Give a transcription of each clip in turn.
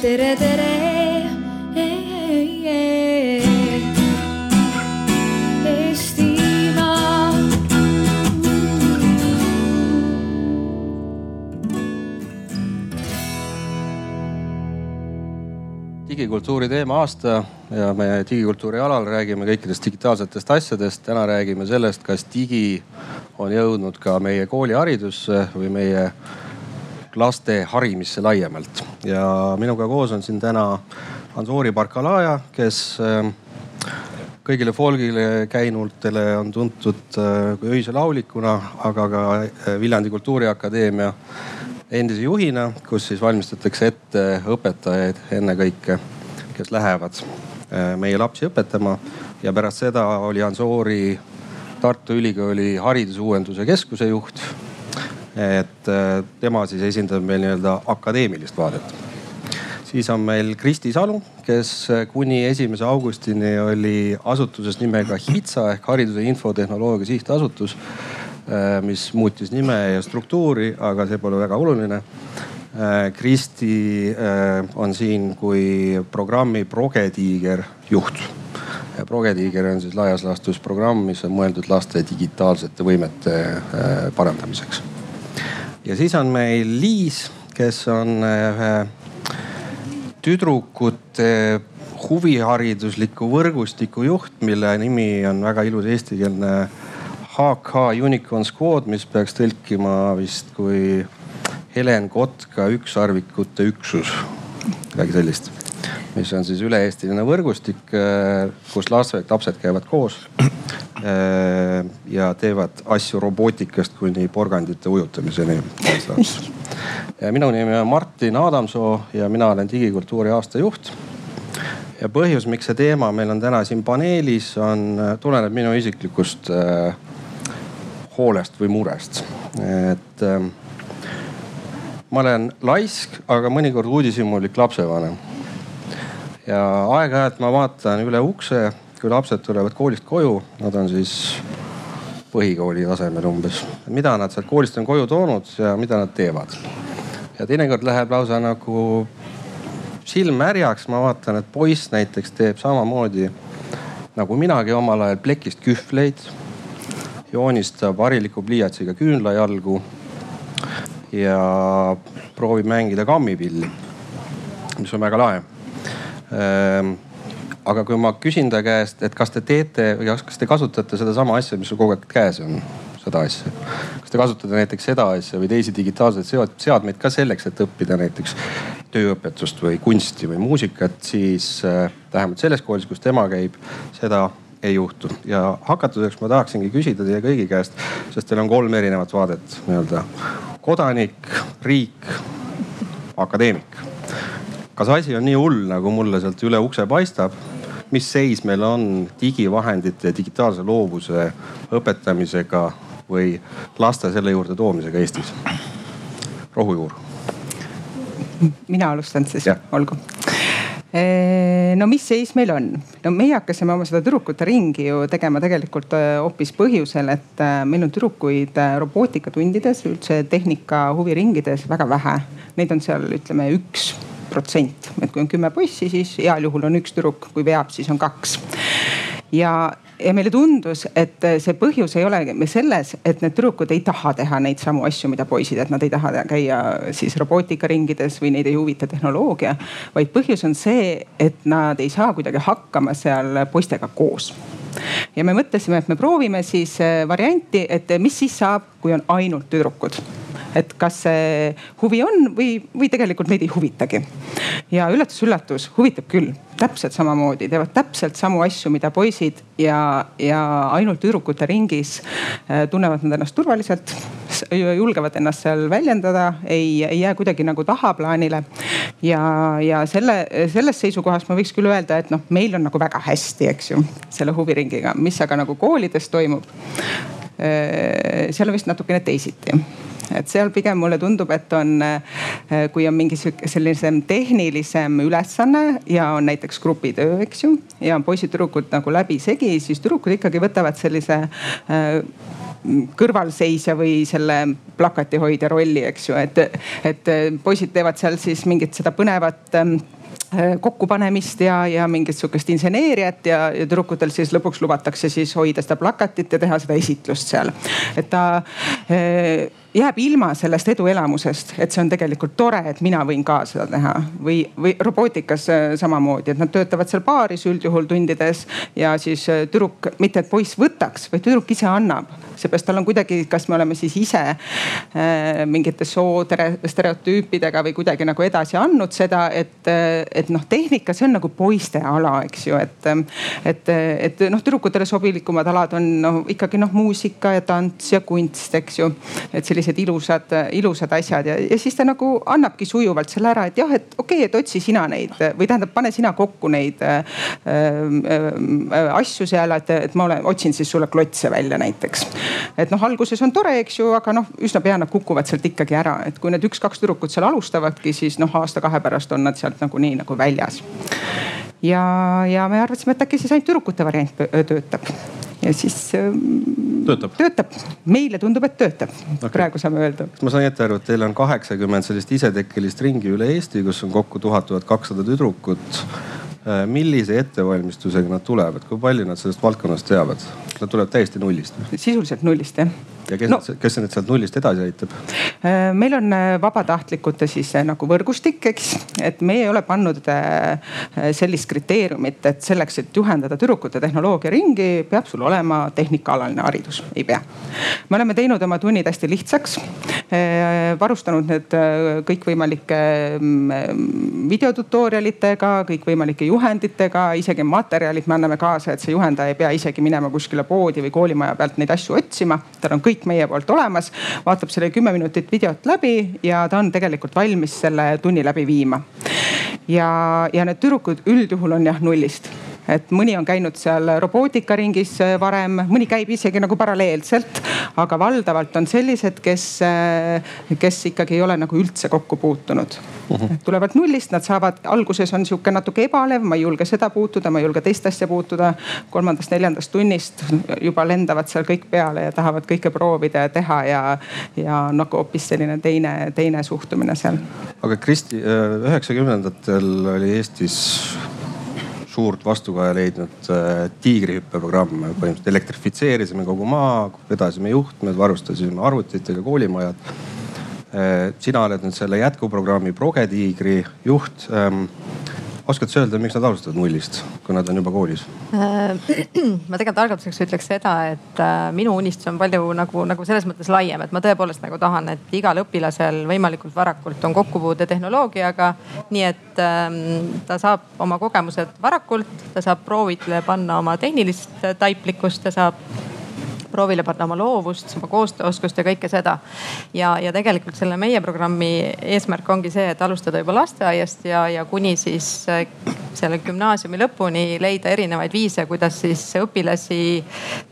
tere, tere. Digikultuuri teema-aasta ja me digikultuuri alal räägime kõikidest digitaalsetest asjadest. täna räägime sellest, kas digi on jõudnud ka meie kooliharidusse või meie laste harimisse laiemalt. Ja minuga koos on siin täna Ansori Barkalaja, kes äh, kõigile folgile käinutele on tuntud äh, kui öise laulikuna, aga ka äh, Viljandi Kultuuriakadeemia endise juhina, kus siis valmistatakse ette õpetajaid ennekõike, kes lähevad meie lapsi õpetama. ja pärast seda oli Ansori Tartu Ülikooli haridusuuenduse keskuse juht. Et tema siis esindab meil nii-öelda akadeemilist vaadet siis on meil Kristi Salu, kes kuni esimese augustini oli asutuses nimega HITSA ehk Hariduse Infotehnoloogia Sihtasutus, mis muutis nime ja struktuuri, aga see pole väga oluline. Kristi on siin kui programmi Progetiiger juht ja Progetiiger on siis laias laastus programm, mis on mõeldud laste digitaalsete võimete parandamiseks. Ja siis on meil Liis, kes on ühe tüdrukute huviharidusliku võrgustiku juht, mille nimi on väga ilus eestikeelne HK Unicorn Squad, mis peaks tõlkima vist kui Helen Kotka ükssarvikute üksus, midagi sellist. Mis on siis üle-eestiline võrgustik, kus lapsed käivad koos ja teevad asju robootikast kuni porgandite ujutamiseni minu nimi on Martin Adamsoo ja mina olen digikultuuri aastajuht. ja põhjus, miks see teema meil on täna siin paneelis, on, tuleneb minu isiklikust äh, hoolest või murest. et äh, ma olen laisk, aga mõnikord uudishimulik lapsevanem. Ja aeg-ajalt ma vaatan üle ukse, kui lapsed tulevad koolist koju, nad on siis põhikooli tasemel umbes. mida nad sealt koolist on koju toonud ja mida nad teevad? Ja teinekord läheb lausa nagu silm märjaks, ma vaatan, et poiss näiteks teeb samamoodi nagu minagi omal ajal plekist kühvleid, joonistab hariliku pliiatsiga küünlajalgu ja proovib mängida kammipilli, mis on väga lahe aga kui ma küsin ta käest, et kas te teete või kas te kasutate sedasama asja, mis sul kogu aeg käes on seda asja. kas te kasutate näiteks seda asja või teisi digitaalseid seadmeid ka selleks, et õppida näiteks tööõpetust või kunsti või muusikat, siis äh, vähemalt selles koolis, kus tema käib, seda ei juhtu. ja hakatuseks ma tahaksingi küsida teie kõigi käest, sest teil on kolm erinevat vaadet nii-öelda kodanik, riik, akadeemik. Kas asi on nii hull, nagu mulle sealt üle ukse paistab? mis seis meil on digivahendite ja digitaalse loovuse õpetamisega või laste selle juurde toomisega Eestis? rohujuur. mina alustan siis, olgu no mis seis meil on? no meie hakkasime oma seda tüdrukute ringi ju tegema tegelikult hoopis põhjusel, et meil on tüdrukuid robootikatundides, üldse tehnika huviringides väga vähe. Neid on seal ütleme üks protsent, et kui on kümme poissi, siis heal juhul on üks tüdruk, kui veab, siis on kaks. ja ja meile tundus, et see põhjus ei ole selles, et need tüdrukud ei taha teha neid samu asju, mida poisid, et nad ei taha käia siis robootikaringides või neid ei huvita tehnoloogia. vaid põhjus on see, et nad ei saa kuidagi hakkama seal poistega koos ja me mõtlesime, et me proovime siis varianti, et mis siis saab, kui on ainult tüdrukud et kas see huvi on või, või tegelikult neid ei huvitagi. ja üllatus-üllatus, huvitab küll, täpselt samamoodi, teevad täpselt samu asju, mida poisid ja, ja ainult tüdrukute ringis äh, tunnevad nad ennast turvaliselt, julgevad ennast seal väljendada, ei, ei jää kuidagi nagu tahaplaanile. ja, ja selle, sellest seisukohast ma võiks küll öelda, et noh, meil on nagu väga hästi, eks ju, selle huviringiga, mis aga nagu koolides toimub äh, seal on vist natukene teisiti et seal pigem mulle tundub, et on, äh, kui on mingi sellisem tehnilisem ülesanne ja on näiteks grupitöö, eks ju, ja poisid-tüdrukud nagu läbisegi, siis tüdrukud ikkagi võtavad sellise äh, kõrvalseisja või selle plakatihoidja rolli, eks ju, et, et poisid teevad seal siis mingit seda põnevat ähm, kokkupanemist ja, ja mingit sihukest inseneeriat ja, ja tüdrukutel siis lõpuks lubatakse siis hoida seda plakatit ja teha seda esitlust seal. et ta jääb ilma sellest eduelamusest, et see on tegelikult tore, et mina võin ka seda teha või, või robootikas äh, samamoodi, et nad töötavad seal baaris üldjuhul tundides ja siis äh, tüdruk, mitte et poiss võtaks, vaid tüdruk ise annab. seepärast tal on kuidagi, kas me oleme siis ise äh, mingite soo stereotüüpidega või kuidagi nagu edasi andnud seda, et, äh, et noh, tehnika, see on nagu poiste ala, eks ju, et, et, et noh, tüdrukutele sobilikumad alad on noh ikkagi noh, muusika ja tants ja kunst, eks ju. et selline sellised ilusad, ilusad asjad ja, ja siis ta nagu annabki sujuvalt selle ära, et jah, et okei okay,, et otsi sina neid või tähendab, pane sina kokku neid äh, äh, asju seal, et, et ma olen, otsin siis sulle klotse välja näiteks. et noh, alguses on tore, eks ju, aga noh, üsna pea nad kukuvad sealt ikkagi ära, et kui need üks-kaks tüdrukut seal alustavadki, siis noh, aasta-kahe pärast on nad sealt nagunii nagu väljas. ja, ja me arvasime, et äkki siis ainult tüdrukute variant töötab ja siis ähm, töötab, töötab., meile tundub, et töötab okay., praegu saame öelda. kas ma sain ette aru, et teil on kaheksakümmend sellist isetekkelist ringi üle Eesti, kus on kokku tuhat, tuhat kakssada tüdrukut millise ettevalmistusega nad tulevad, kui palju nad sellest valdkonnast teavad? Nad tulevad täiesti nullist? sisuliselt nullist jah. ja kes no., kes need sealt nullist edasi aitab? Äh, meil on äh, vabatahtlikute siis nagu võrgustik, eks, et me ei ole pannud sellist kriteeriumit, et selleks, et juhendada tüdrukute tehnoloogiaringi, peab sul olema tehnikaalaline haridus, ei pea. me oleme teinud oma tunnid hästi lihtsaks, varustanud need kõikvõimalike mm, videotutorialitega, kõikvõimalike juhenditega, isegi materjalid me anname kaasa, et see juhendaja ei pea isegi minema kuskile poodi või koolimaja pealt neid asju otsima. tal on kõik meie poolt olemas, vaatab selle kümme minutit videot läbi ja ta on tegelikult valmis selle tunni läbi viima. ja, ja need tüdrukud üldjuhul on jah nullist et mõni on käinud seal robootikaringis äh, varem, mõni käib isegi nagu paralleelselt, aga valdavalt on sellised, kes, äh, kes ikkagi ei ole nagu üldse kokku puutunud. Mhm. -huh. tulevad nullist, nad saavad, alguses on sihuke natuke ebalev, ma ei julge seda puutuda, ma ei julge teist asja puutuda. kolmandast-neljandast tunnist juba lendavad seal kõik peale ja tahavad kõike proovida ja teha ja, ja nagu hoopis selline teine, teine suhtumine seal. aga Kristi, äh, üheksakümnendatel oli Eestis suurt vastukaja leidnud äh, tiigrihüppeprogramm. põhimõtteliselt elektrifitseerisime kogu maa, vedasime juhtmed, varustasime arvutitega koolimajad äh,. sina oled nüüd selle jätkuprogrammi Progetiigri juht ähm, oskad sa öelda, miks nad alustavad nullist, kui nad on juba koolis? Äh, ma tegelikult algatuseks ütleks seda, et äh, minu unistus on palju nagu, nagu selles mõttes laiem, et ma tõepoolest nagu tahan, et igal õpilasel võimalikult varakult on kokkupuude tehnoloogiaga. nii et ähm, ta saab oma kogemused varakult, ta saab proovile panna oma tehnilist taiplikkust, ta saab proovile panna oma loovust, oma koostööoskust ja kõike seda. ja, ja tegelikult selle meie programmi eesmärk ongi see, et alustada juba lasteaiast ja, ja kuni siis äh, selle gümnaasiumi lõpuni leida erinevaid viise, kuidas siis õpilasi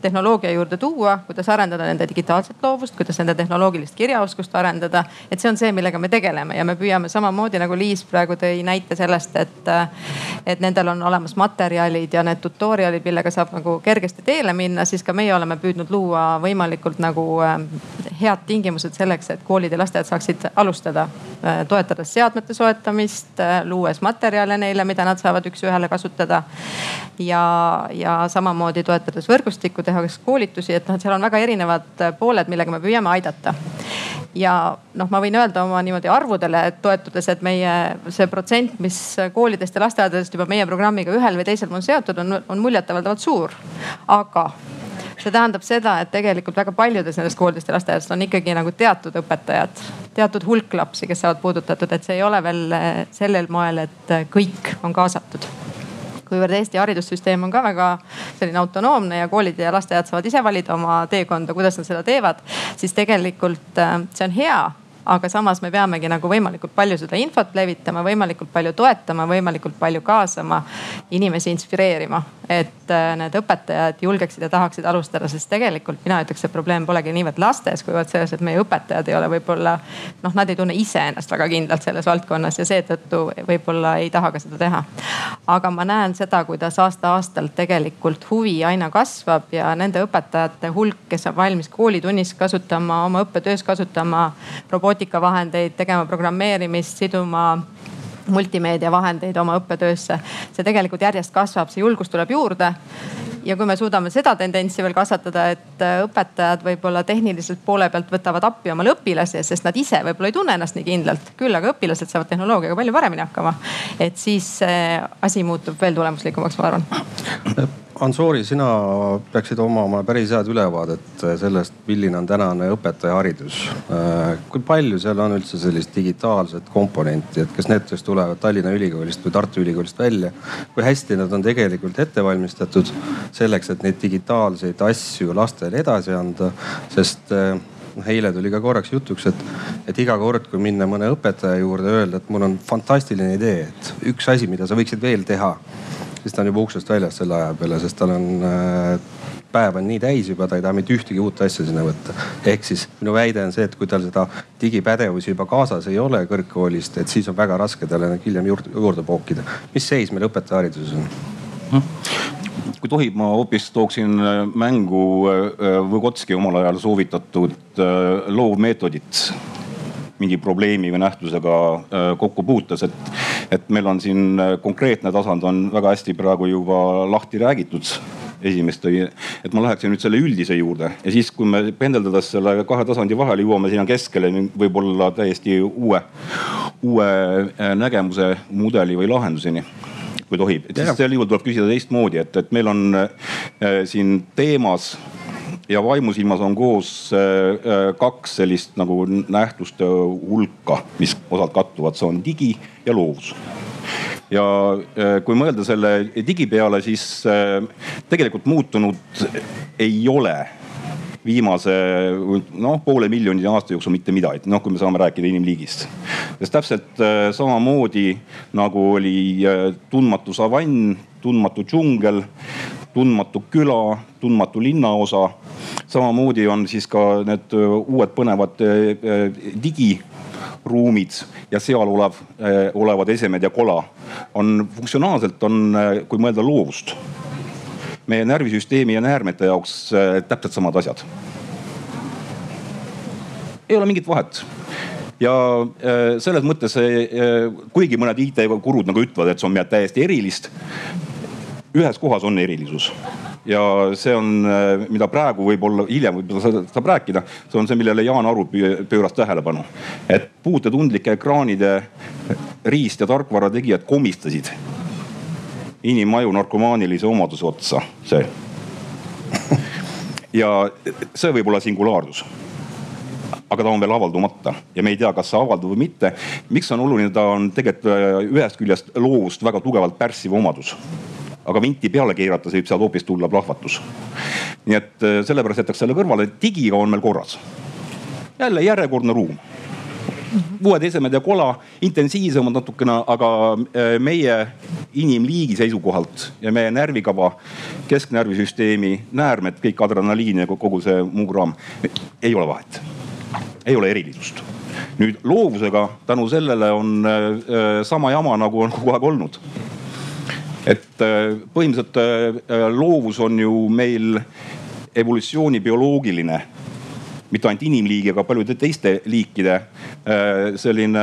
tehnoloogia juurde tuua, kuidas arendada nende digitaalset loovust, kuidas nende tehnoloogilist kirjaoskust arendada. et see on see, millega me tegeleme ja me püüame samamoodi nagu Liis praegu tõi näite sellest, et, äh, et nendel on olemas materjalid ja need tutorial'id, millega saab nagu kergesti teele minna, siis ka meie oleme püüdnud püüdnud luua võimalikult nagu ähm, head tingimused selleks, et koolid ja lasteaiad saaksid alustada. Äh, toetades seadmete soetamist, äh, luues materjale neile, mida nad saavad üks-ühele kasutada. ja, ja samamoodi toetades võrgustikku, tehakse koolitusi, et noh, et seal on väga erinevad äh, pooled, millega me püüame aidata ja noh, ma võin öelda oma niimoodi arvudele toetudes, et meie see protsent, mis koolidest ja lasteaedadest juba meie programmiga ühel või teisel moel seotud on, on muljetavaldavalt suur. aga see tähendab seda, et tegelikult väga paljudes nendest koolidest ja lasteaedadest on ikkagi nagu teatud õpetajad, teatud hulk lapsi, kes saavad puudutatud, et see ei ole veel eh, sellel moel, et eh, kõik on kaasatud. Kuivõrd Eesti haridussüsteem on ka väga selline autonoomne ja koolid ja lasteaiad saavad ise valida oma teekonda, kuidas nad seda teevad, siis tegelikult eh, see on hea aga samas me peamegi nagu võimalikult palju seda infot levitama, võimalikult palju toetama, võimalikult palju kaasama, inimesi inspireerima. et äh, need õpetajad julgeksid ja tahaksid alustada, sest tegelikult mina ütleks, et probleem polegi niivõrd lastes, kuivõrd selles, et meie õpetajad ei ole võib-olla noh, nad ei tunne ise ennast väga kindlalt selles valdkonnas ja seetõttu võib-olla ei taha ka seda teha. aga ma näen seda, kuidas aasta-aastalt tegelikult huvi aina kasvab ja nende õpetajate hulk, kes on valmis koolitunnis kasutama, oma õppetöös kasutama robootikavahendeid, tegema programmeerimist, siduma multimeediavahendeid oma õppetöösse. see tegelikult järjest kasvab, see julgus tuleb juurde ja kui me suudame seda tendentsi veel kasvatada, et äh, õpetajad võib-olla tehniliselt poole pealt võtavad appi omale õpilasi, sest nad ise võib-olla ei tunne ennast nii kindlalt, küll aga õpilased saavad tehnoloogiaga palju paremini hakkama. et siis see asi muutub veel tulemuslikumaks, ma arvan Ansori, sina peaksid omama päris head ülevaadet sellest, milline on tänane õpetajaharidus. kui palju seal on üldse sellist digitaalset komponenti, et kas need, kes tulevad Tallinna Ülikoolist või Tartu Ülikoolist välja, kui hästi nad on tegelikult ette valmistatud selleks, et neid digitaalseid asju lastele edasi anda, sest noh, eile tuli ka korraks jutuks, et, et iga kord, kui minna mõne õpetaja juurde, öelda, et mul on fantastiline idee, et üks asi, mida sa võiksid veel teha siis ta on juba uksest väljas selle aja peale, sest tal on äh, päev on nii täis juba, ta ei taha mitte ühtegi uut asja sinna võtta. ehk siis minu väide on see, et kui tal seda digipädevusi juba kaasas ei ole kõrgkoolist, et siis on väga raske talle hiljem juurde, juurde pookida. mis seis meil õpetajahariduses on hmm.? kui tohib, ma hoopis tooksin äh, mängu äh, Võgotski omal ajal soovitatud loovmeetodit mingi probleemi või nähtusega äh, kokku puutes, et, et meil on siin äh, konkreetne tasand on väga hästi praegu juba lahti räägitud esimest tõi, et ma läheksin nüüd selle üldise juurde. Ja siis, kui me pendeldades selle kahe tasandi vahele jõuame sinna keskele, võib-olla täiesti uue, uue äh, nägemuse, mudeli või lahenduseni kui tohib, et siis sel juhul tuleb küsida teistmoodi, et, et meil on äh, siin teemas ja vaimusilmas on koos äh, äh, kaks sellist nagu nähtuste hulka, mis osalt kattuvad, see on digi ja loovus ja äh, kui mõelda selle digi peale, siis tegelikult muutunud ei ole viimase noh, poole miljoni aasta jooksul mitte midagi, noh kui me saame rääkida inimliigist. sest täpselt samamoodi nagu oli tundmatu savann, tundmatu džungel, tundmatu küla, tundmatu linnaosa. Samamoodi on siis ka need äh, uued põnevad äh, äh, digiruumid ja seal olev, olevad esemed ja kola on funktsionaalselt on, kui mõelda loovust, meie närvisüsteemi ja näärmete jaoks täpselt samad asjad. ei ole mingit vahet ja selles mõttes, kuigi mõned IT-gurud nagu ütlevad, et see on midagi täiesti erilist ühes kohas on erilisus ja see on, äh, mida praegu võib-olla hiljem võib-olla saab rääkida, see on see, millele Jaan Aru pööras tähelepanu. et puutetundlike ekraanide riist- ja tarkvara tegijad komistasid inimaju narkomaanilise omaduse otsa, see. ja see võib olla singulaarsus aga ta on veel avaldumata ja me ei tea, kas see avaldub või mitte. miks on oluline, ta on tegelikult äh, ühest küljest loovust väga tugevalt pärssiv omadus aga vinti peale keerata, võib sealt hoopis tulla plahvatus. nii et äh, sellepärast jätaks selle kõrvale, digiga on meil korras. jälle järjekordne ruum uued esemed ja kola, intensiivsemad natukene, aga äh, meie inimliigi seisukohalt ja meie närvikava, kesknärvisüsteemi näärmed, kõik adrenaliin ja kogu see muu kraam, ei ole vahet. ei ole erilisust. nüüd loovusega tänu sellele on äh, sama jama nagu on kogu aeg olnud et äh, põhimõtteliselt äh, loovus on ju meil evolutsiooni bioloogiline mitte ainult inimliigi, aga paljude teiste liikide äh, selline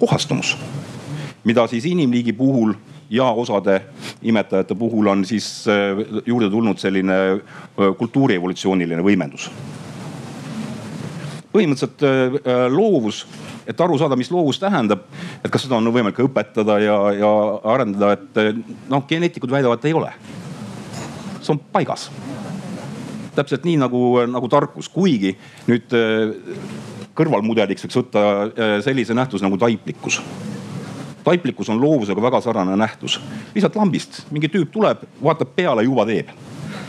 kohastumus. mida siis inimliigi puhul ja osade imetajate puhul on siis juurde tulnud selline kultuuri evolutsiooniline võimendus. põhimõtteliselt loovus et aru saada, mis loovus tähendab, et kas seda on võimalik õpetada ja, ja arendada, et noh, geneetikud väidavad, ei ole. see on paigas. täpselt nii nagu, nagu tarkus, kuigi nüüd äh, kõrvalmudeliks võiks võtta äh, sellise nähtuse nagu taiplikkus taiplikkus on loovusega väga sarnane nähtus. lihtsalt lambist mingi tüüp tuleb, vaatab peale, juba teeb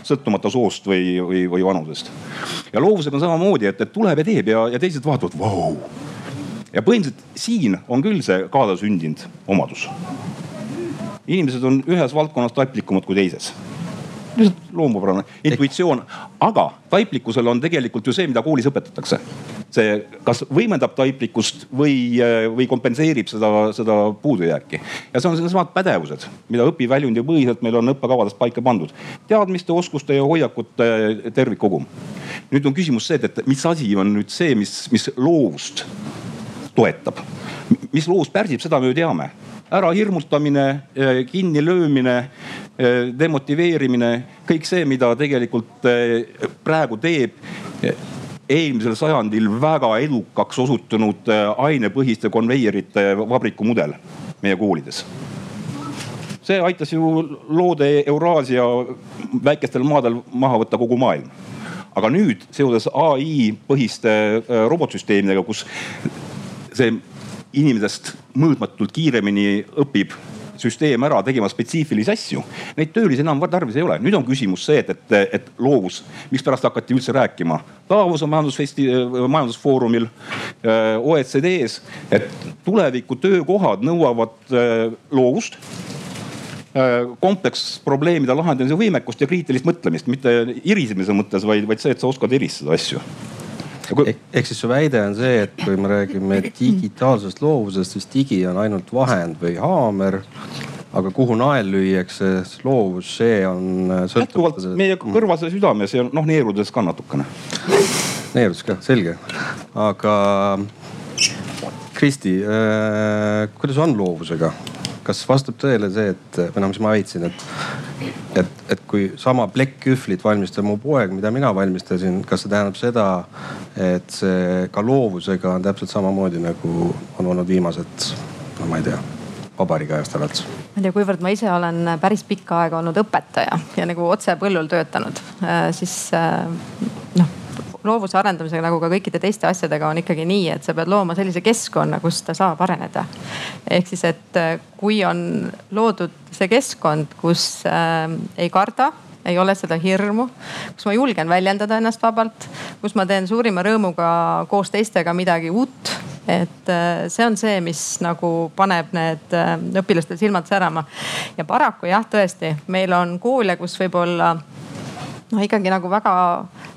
sõltumata soost või, või, või vanusest. ja loovusega on samamoodi, et, et tuleb ja teeb ja, ja teised vaatavad, vau ja põhimõtteliselt siin on küll see kaasasündinud omadus. inimesed on ühes valdkonnas taiplikumad kui teises lihtsalt loomupärane intuitsioon, aga taiplikkusel on tegelikult ju see, mida koolis õpetatakse. see kas võimendab taiplikkust või, või kompenseerib seda, seda puudujääki. ja see on needsamad pädevused, mida õpiväljund ja põhiselt meil on õppekavades paika pandud. teadmiste, oskuste ja hoiakute tervikkogum. nüüd on küsimus see, et, et mis asi on nüüd see, mis, mis loovust toetab. mis loovust pärsib, seda me ju teame ära hirmutamine, kinnilöömine, demotiveerimine, kõik see, mida tegelikult praegu teeb eelmisel sajandil väga edukaks osutunud ainepõhiste konveierite vabriku mudel meie koolides see aitas ju loode Euraasia väikestel maadel maha võtta kogu maailm. aga nüüd seoses ai põhiste robotsüsteemidega, kus see inimesest mõõtmatult kiiremini õpib süsteem ära tegema spetsiifilisi asju. Neid töölisi enam tarvis ei ole. nüüd on küsimus see, et, et, et loovus, mispärast hakati üldse rääkima Davose majandusfesti-, majandusfoorumil, äh, OECD-s, et tuleviku töökohad nõuavad äh, loovust äh, kompleksprobleemide lahendamise võimekust ja kriitilist mõtlemist, mitte irisemise mõttes, vaid, vaid see, et sa oskad eristada asju kui... ehk siis su väide on see, et kui me räägime digitaalsest loovusest, siis digi on ainult vahend või haamer aga kuhu nael lüüakse, loovus, see on. Äh, jätkuvalt meie kõrvas ja südames ja noh neerudes ka natukene. neerudes ka, selge. aga Kristi äh,, kuidas on loovusega? Kas vastab tõele see, et või noh, mis ma väitsin, et, et, et kui sama plekkkühvlit valmistab mu poeg, mida mina valmistasin, kas see tähendab seda, et see ka loovusega on täpselt samamoodi nagu on olnud viimased, no ma ei tea vabariigi ajast alates? ma ei tea, kuivõrd ma ise olen päris pikka aega olnud õpetaja ja nagu otse põllul töötanud, äh, siis äh, noh loovuse arendamisega nagu ka kõikide teiste asjadega on ikkagi nii, et sa pead looma sellise keskkonna, kus ta saab areneda. ehk siis, et äh, kui on loodud see keskkond, kus äh, ei karda ei ole seda hirmu, kus ma julgen väljendada ennast vabalt, kus ma teen suurima rõõmuga koos teistega midagi uut. et äh, see on see, mis nagu paneb need õpilastel silmad särama. ja paraku jah, tõesti, meil on koole, kus võib-olla noh, ikkagi nagu väga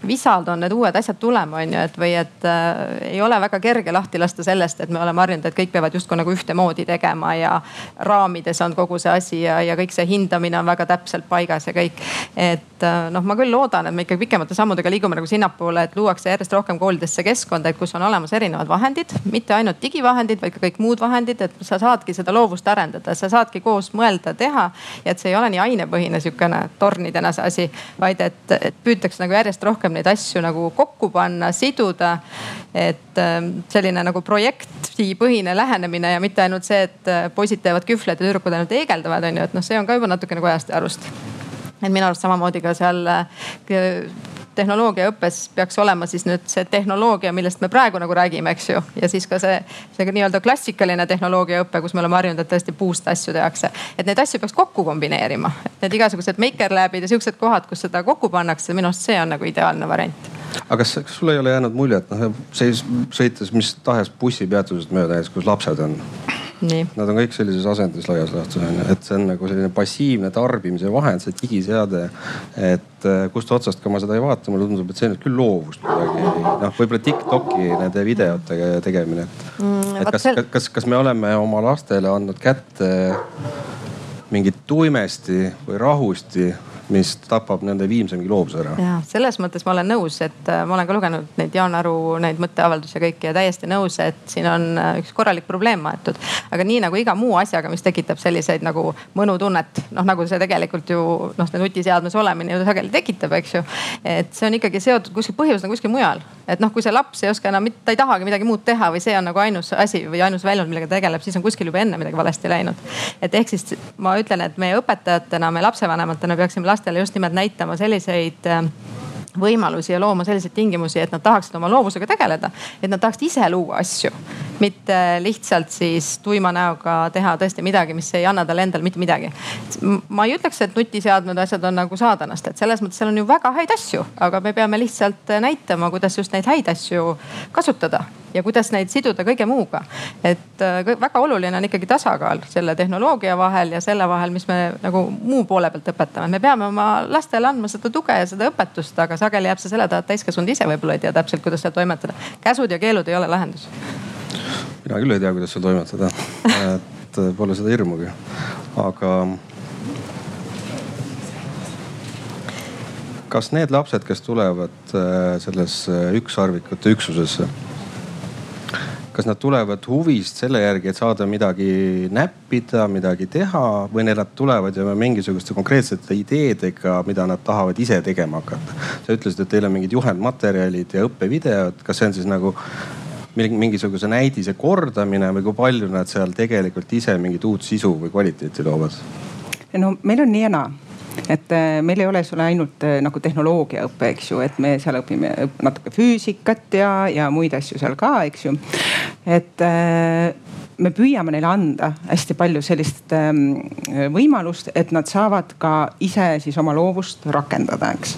visalt on need uued asjad tulema, on ju, et või et äh, ei ole väga kerge lahti lasta sellest, et me oleme harjunud, et kõik peavad justkui nagu ühtemoodi tegema ja raamides on kogu see asi ja, ja kõik see hindamine on väga täpselt paigas ja kõik. et äh, noh, ma küll loodan, et me ikka pikemate sammudega liigume nagu sinnapoole, et luuakse järjest rohkem koolidesse keskkonda, et kus on olemas erinevad vahendid, mitte ainult digivahendid, vaid ka kõik muud vahendid, et sa saadki seda loovust arendada, sa saadki koos mõelda, teha. ja et see ei ole nii ainepõhine sihukene tornidena see asi, vaid et, et püütakse nagu järjest rohkem neid asju nagu kokku panna, siduda. et ähm, selline nagu projektipõhine lähenemine ja mitte ainult see, et äh, poisid teevad kühvleid ja tüdrukud ainult heegeldavad, on ju, et noh, see on ka juba natuke nagu ajast ja arust et minu arust samamoodi ka seal äh, tehnoloogiaõppes peaks olema siis nüüd see tehnoloogia, millest me praegu nagu räägime, eks ju. ja siis ka see, see nii-öelda klassikaline tehnoloogiaõpe, kus me oleme harjunud, et tõesti puust asju tehakse. et neid asju peaks kokku kombineerima. Need igasugused maker lab'id ja sihukesed kohad, kus seda kokku pannakse, minu arust see on nagu ideaalne variant aga kas, kas sul ei ole jäänud muljet, noh sõites mis tahes bussipeatusest mööda, kus lapsed on Nad on kõik sellises asendis laias laastus on ju, et see on nagu selline passiivne tarbimise vahend, see digiseade. et äh, kust otsast ka ma seda ei vaata, mulle tundub, et see nüüd küll loovust kuidagi, noh võib-olla Tiktoki nende videote tegemine, et mm,. et kas, kas, kas, kas me oleme oma lastele andnud kätte mingit tuimesti või rahusti mis tapab nende viimse mingi loovuse ära. ja selles mõttes ma olen nõus, et äh, ma olen ka lugenud neid Jaan Aru neid mõtteavaldusi ja kõiki ja täiesti nõus, et siin on äh, üks korralik probleem maetud. aga nii nagu iga muu asjaga, mis tekitab selliseid nagu mõnutunnet, noh nagu see tegelikult ju noh, nutiseadmes olemine ju sageli tekitab, eks ju. et see on ikkagi seotud kuskil, põhjus on kuskil mujal. et noh, kui see laps ei oska enam, ta ei tahagi midagi muud teha või see on nagu ainus asi või ainus väljund, millega ta tegeleb, siis on kuskil juba enne midagi valesti läinud. et ehk siis ma ütlen, et meie õpetajatena, me lapsevanematena peaksime lastele just nimelt näitama selliseid äh, võimalusi ja looma selliseid tingimusi, et nad tahaksid oma loovusega tegeleda, et nad tahaksid ise luua asju. mitte lihtsalt siis tuima näoga teha tõesti midagi, mis ei anna talle endale mitte midagi. ma ei ütleks, et nutiseadmed, asjad on nagu saadanast, et selles mõttes seal on ju väga häid asju, aga me peame lihtsalt näitama, kuidas just neid häid asju kasutada ja kuidas neid siduda kõige muuga. et äh, väga oluline on ikkagi tasakaal selle tehnoloogia vahel ja selle vahel, mis me nagu muu poole pealt õpetame. me peame oma lastele andma seda tuge ja seda õpetust, aga sageli jääb see selle taha, et täiskasvanud ise võib-olla ei tea täpselt, kuidas seal toimetada. käsud ja keelud ei ole lahendus. mina küll ei tea, kuidas seal toimetada, et pole seda hirmugi, aga kas need lapsed, kes tulevad äh, sellesse ükssarvikute üksusesse, kas nad tulevad huvist selle järgi, et saada midagi näppida, midagi teha või nad tulevad ju mingisuguste konkreetsete ideedega, mida nad tahavad ise tegema hakata? sa ütlesid, et teil on mingid juhendmaterjalid ja õppevideod, kas see on siis nagu mingisuguse näidise kordamine või kui palju nad seal tegelikult ise mingit uut sisu või kvaliteeti loovad? no meil on nii ja naa et äh, meil ei ole sul ainult äh, nagu tehnoloogiaõpe, eks ju, et me seal õpime natuke füüsikat ja, ja muid asju seal ka, eks ju. et äh, me püüame neile anda hästi palju sellist ähm, võimalust, et nad saavad ka ise siis oma loovust rakendada, eks.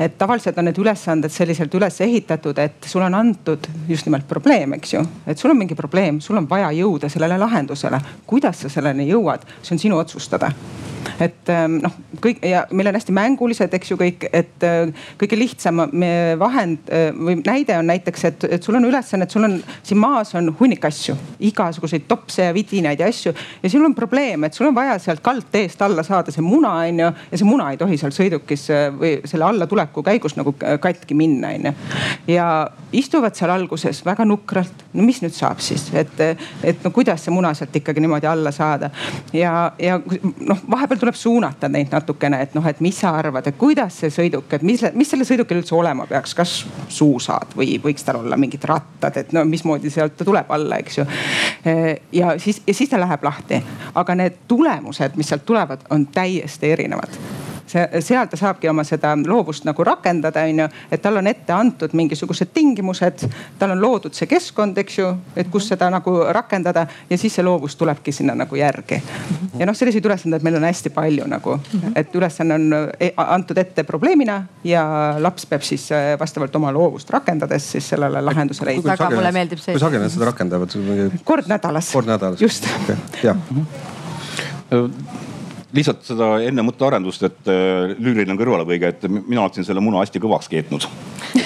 et tavaliselt on need ülesanded selliselt üles ehitatud, et sulle on antud just nimelt probleem, eks ju. et sul on mingi probleem, sul on vaja jõuda sellele lahendusele. kuidas sa selleni jõuad, see on sinu otsustada et ähm, noh, kõik ja meil on hästi mängulised, eks ju kõik, et äh, kõige lihtsam vahend äh, või näide on näiteks, et, et sul on ülesanne, et sul on siin maas on hunnik asju, igasuguseid topse ja vidinaid ja asju. ja sul on probleem, et sul on vaja sealt kaldteest alla saada see muna, on ju. ja see muna ei tohi seal sõidukis äh, või selle allatuleku käigus nagu katki minna, on ju. ja istuvad seal alguses väga nukralt. no mis nüüd saab siis, et, et no kuidas see muna sealt ikkagi niimoodi alla saada ja, ja noh, vahepeal tuleb suunata neid natukene, et noh, et mis sa arvad, et kuidas see sõiduk, et mis, mis sellel sõidukil üldse olema peaks, kas suusad või võiks tal olla mingid rattad, et no mismoodi sealt ta tuleb alla, eks ju. Ja siis, ja siis ta läheb lahti, aga need tulemused, mis sealt tulevad, on täiesti erinevad seal ta saabki oma seda loovust nagu rakendada, onju. et tal on ette antud mingisugused tingimused, tal on loodud see keskkond, eks ju, et kus seda nagu rakendada ja siis see loovus tulebki sinna nagu järgi. ja noh, selliseid ülesandeid meil on hästi palju nagu, et ülesanne on e, antud ette probleemina ja laps peab siis äh, vastavalt oma loovust rakendades siis sellele lahenduse leidma. väga mulle meeldib see. kui sageli nad seda rakendavad? kord nädalas. kord nädalas. just okay.. jah lihtsalt seda enne mõttearendust, et äh, lüüriline kõrvalepõige, et mina oleksin selle muna hästi kõvaks keetnud.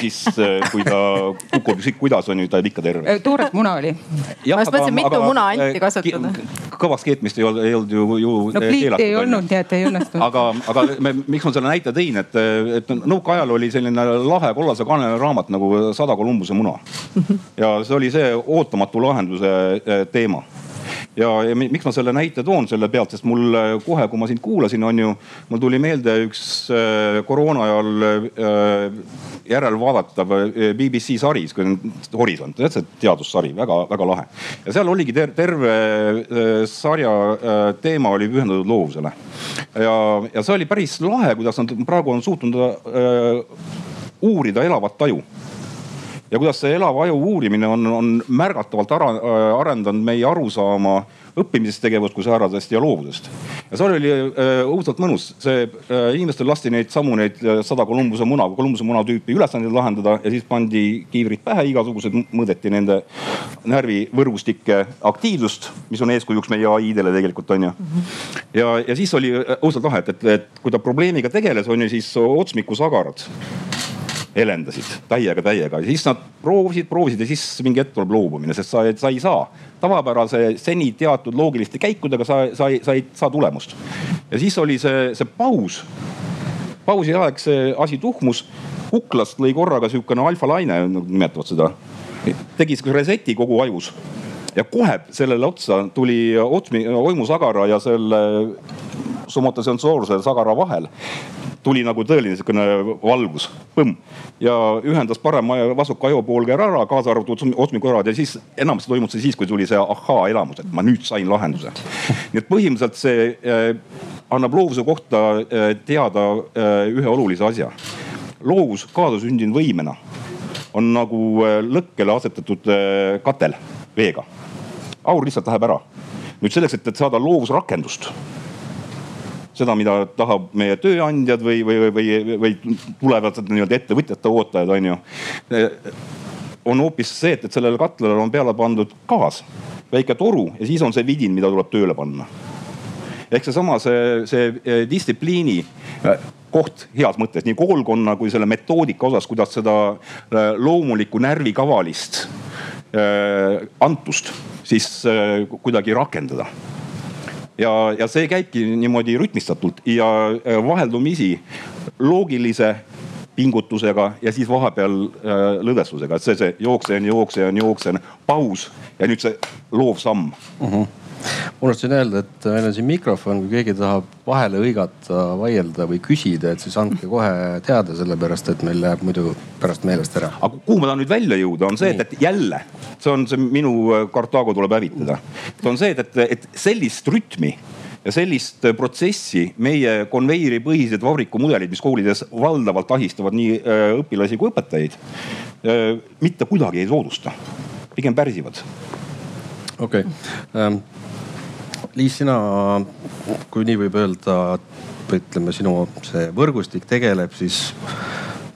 siis äh, kui ta kukub ükskõik kuidas on ju, ta jääb ikka terve. Äh, tooret muna oli. ma just mõtlesin, mitu muna anti kasutada. kõvaks keetmist ei olnud, ei olnud ju, ju. no pliiti ei olnud, nii et ei õnnestunud. aga, aga me, miks ma selle näite tõin, et, et nõukaajal oli selline lahe kollase kaanele raamat nagu Sada Kolumbuse muna. ja see oli see ootamatu lahenduse teema ja, ja miks ma selle näite toon selle pealt, sest mul äh, kohe, kui ma sind kuulasin, on ju, mul tuli meelde üks äh, koroona ajal äh, järelvaadatav BBC sari, Horisont, tead see teadussari, väga-väga lahe. ja seal oligi ter terve sarja teema oli pühendatud loovusele. ja, ja see oli päris lahe, kuidas nad praegu on suutnud uurida elavat taju ja kuidas see elava aju uurimine on, on märgatavalt ara, äh, arendanud meie arusaama õppimisest, tegevuskusääradest ja loovusest. ja seal oli äh, õudselt mõnus, see äh, inimestel lasti neid samu neid äh, sada Kolumbuse muna, Kolumbuse muna tüüpi ülesandeid lahendada ja siis pandi kiivrid pähe, igasugused mõõdeti nende närvivõrgustike aktiivsust, mis on eeskujuks meie ai-dele tegelikult on ju. ja, ja siis oli äh, õudselt lahe, et, et, et kui ta probleemiga tegeles, on ju siis otsmiku sagarad helendasid täiega, täiega ja siis nad proovisid, proovisid ja siis mingi hetk tuleb loobumine, sest sa, sa ei saa tavapärase seni teatud loogiliste käikudega sa, sa ei, sa ei saa tulemust. ja siis oli see, see paus. pausi aeg see asi tuhmus, kuklast lõi korraga sihukene alfalaine, nimetavad seda. tegi siukse reset'i kogu ajus ja kohe sellele otsa tuli otsmi, oimusagara ja selle somatosensoorsel sagara vahel tuli nagu tõeline sihukene valgus, põmm. ja ühendas parema ja vasuka ajupoolkera ära, kaasa arvatud otsmikorrad ja siis enamasti toimub see siis, kui tuli see ahhaa elamus, et ma nüüd sain lahenduse. nii et põhimõtteliselt see äh, annab loovuse kohta äh, teada äh, ühe olulise asja. loovus kaasasündinud võimena on nagu lõkkele asetatud katel veega. aur lihtsalt läheb ära. nüüd selleks, et saada loovusrakendust seda, mida tahab meie tööandjad või, või, või, või tulevad nii-öelda ettevõtjate ootajad, on ju. on hoopis see, et, et sellele katlale on peale pandud gaas, väike toru ja siis on see vidin, mida tuleb tööle panna ehk seesama, see, see, see distsipliini koht heas mõttes nii koolkonna kui selle metoodika osas, kuidas seda loomulikku närvikavalist antust siis kuidagi rakendada ja, ja see käibki niimoodi rütmistatult ja vaheldumisi loogilise pingutusega ja siis vahepeal äh, lõdvestusega, et see, see jooksen, jooksen, jooksen, paus ja nüüd see loov samm uh. Mhm. -huh unustasin öelda, et meil on siin mikrofon, kui keegi tahab vahele hõigata, vaielda või küsida, et siis andke kohe teada, sellepärast et meil läheb muidu pärast meelest ära. aga kuhu ma tahan nüüd välja jõuda, on see, et, et jälle, see on see minu Kartaago tuleb hävitada. on see, et, et, et sellist rütmi ja sellist äh, protsessi meie konveieripõhised vabrikumudelid, mis koolides valdavalt ahistavad nii äh, õpilasi kui õpetajaid, äh, mitte kuidagi ei soodusta, pigem pärsivad. okei okay. ähm,, Liis, sina, kui nii võib öelda, ütleme sinu see võrgustik tegeleb siis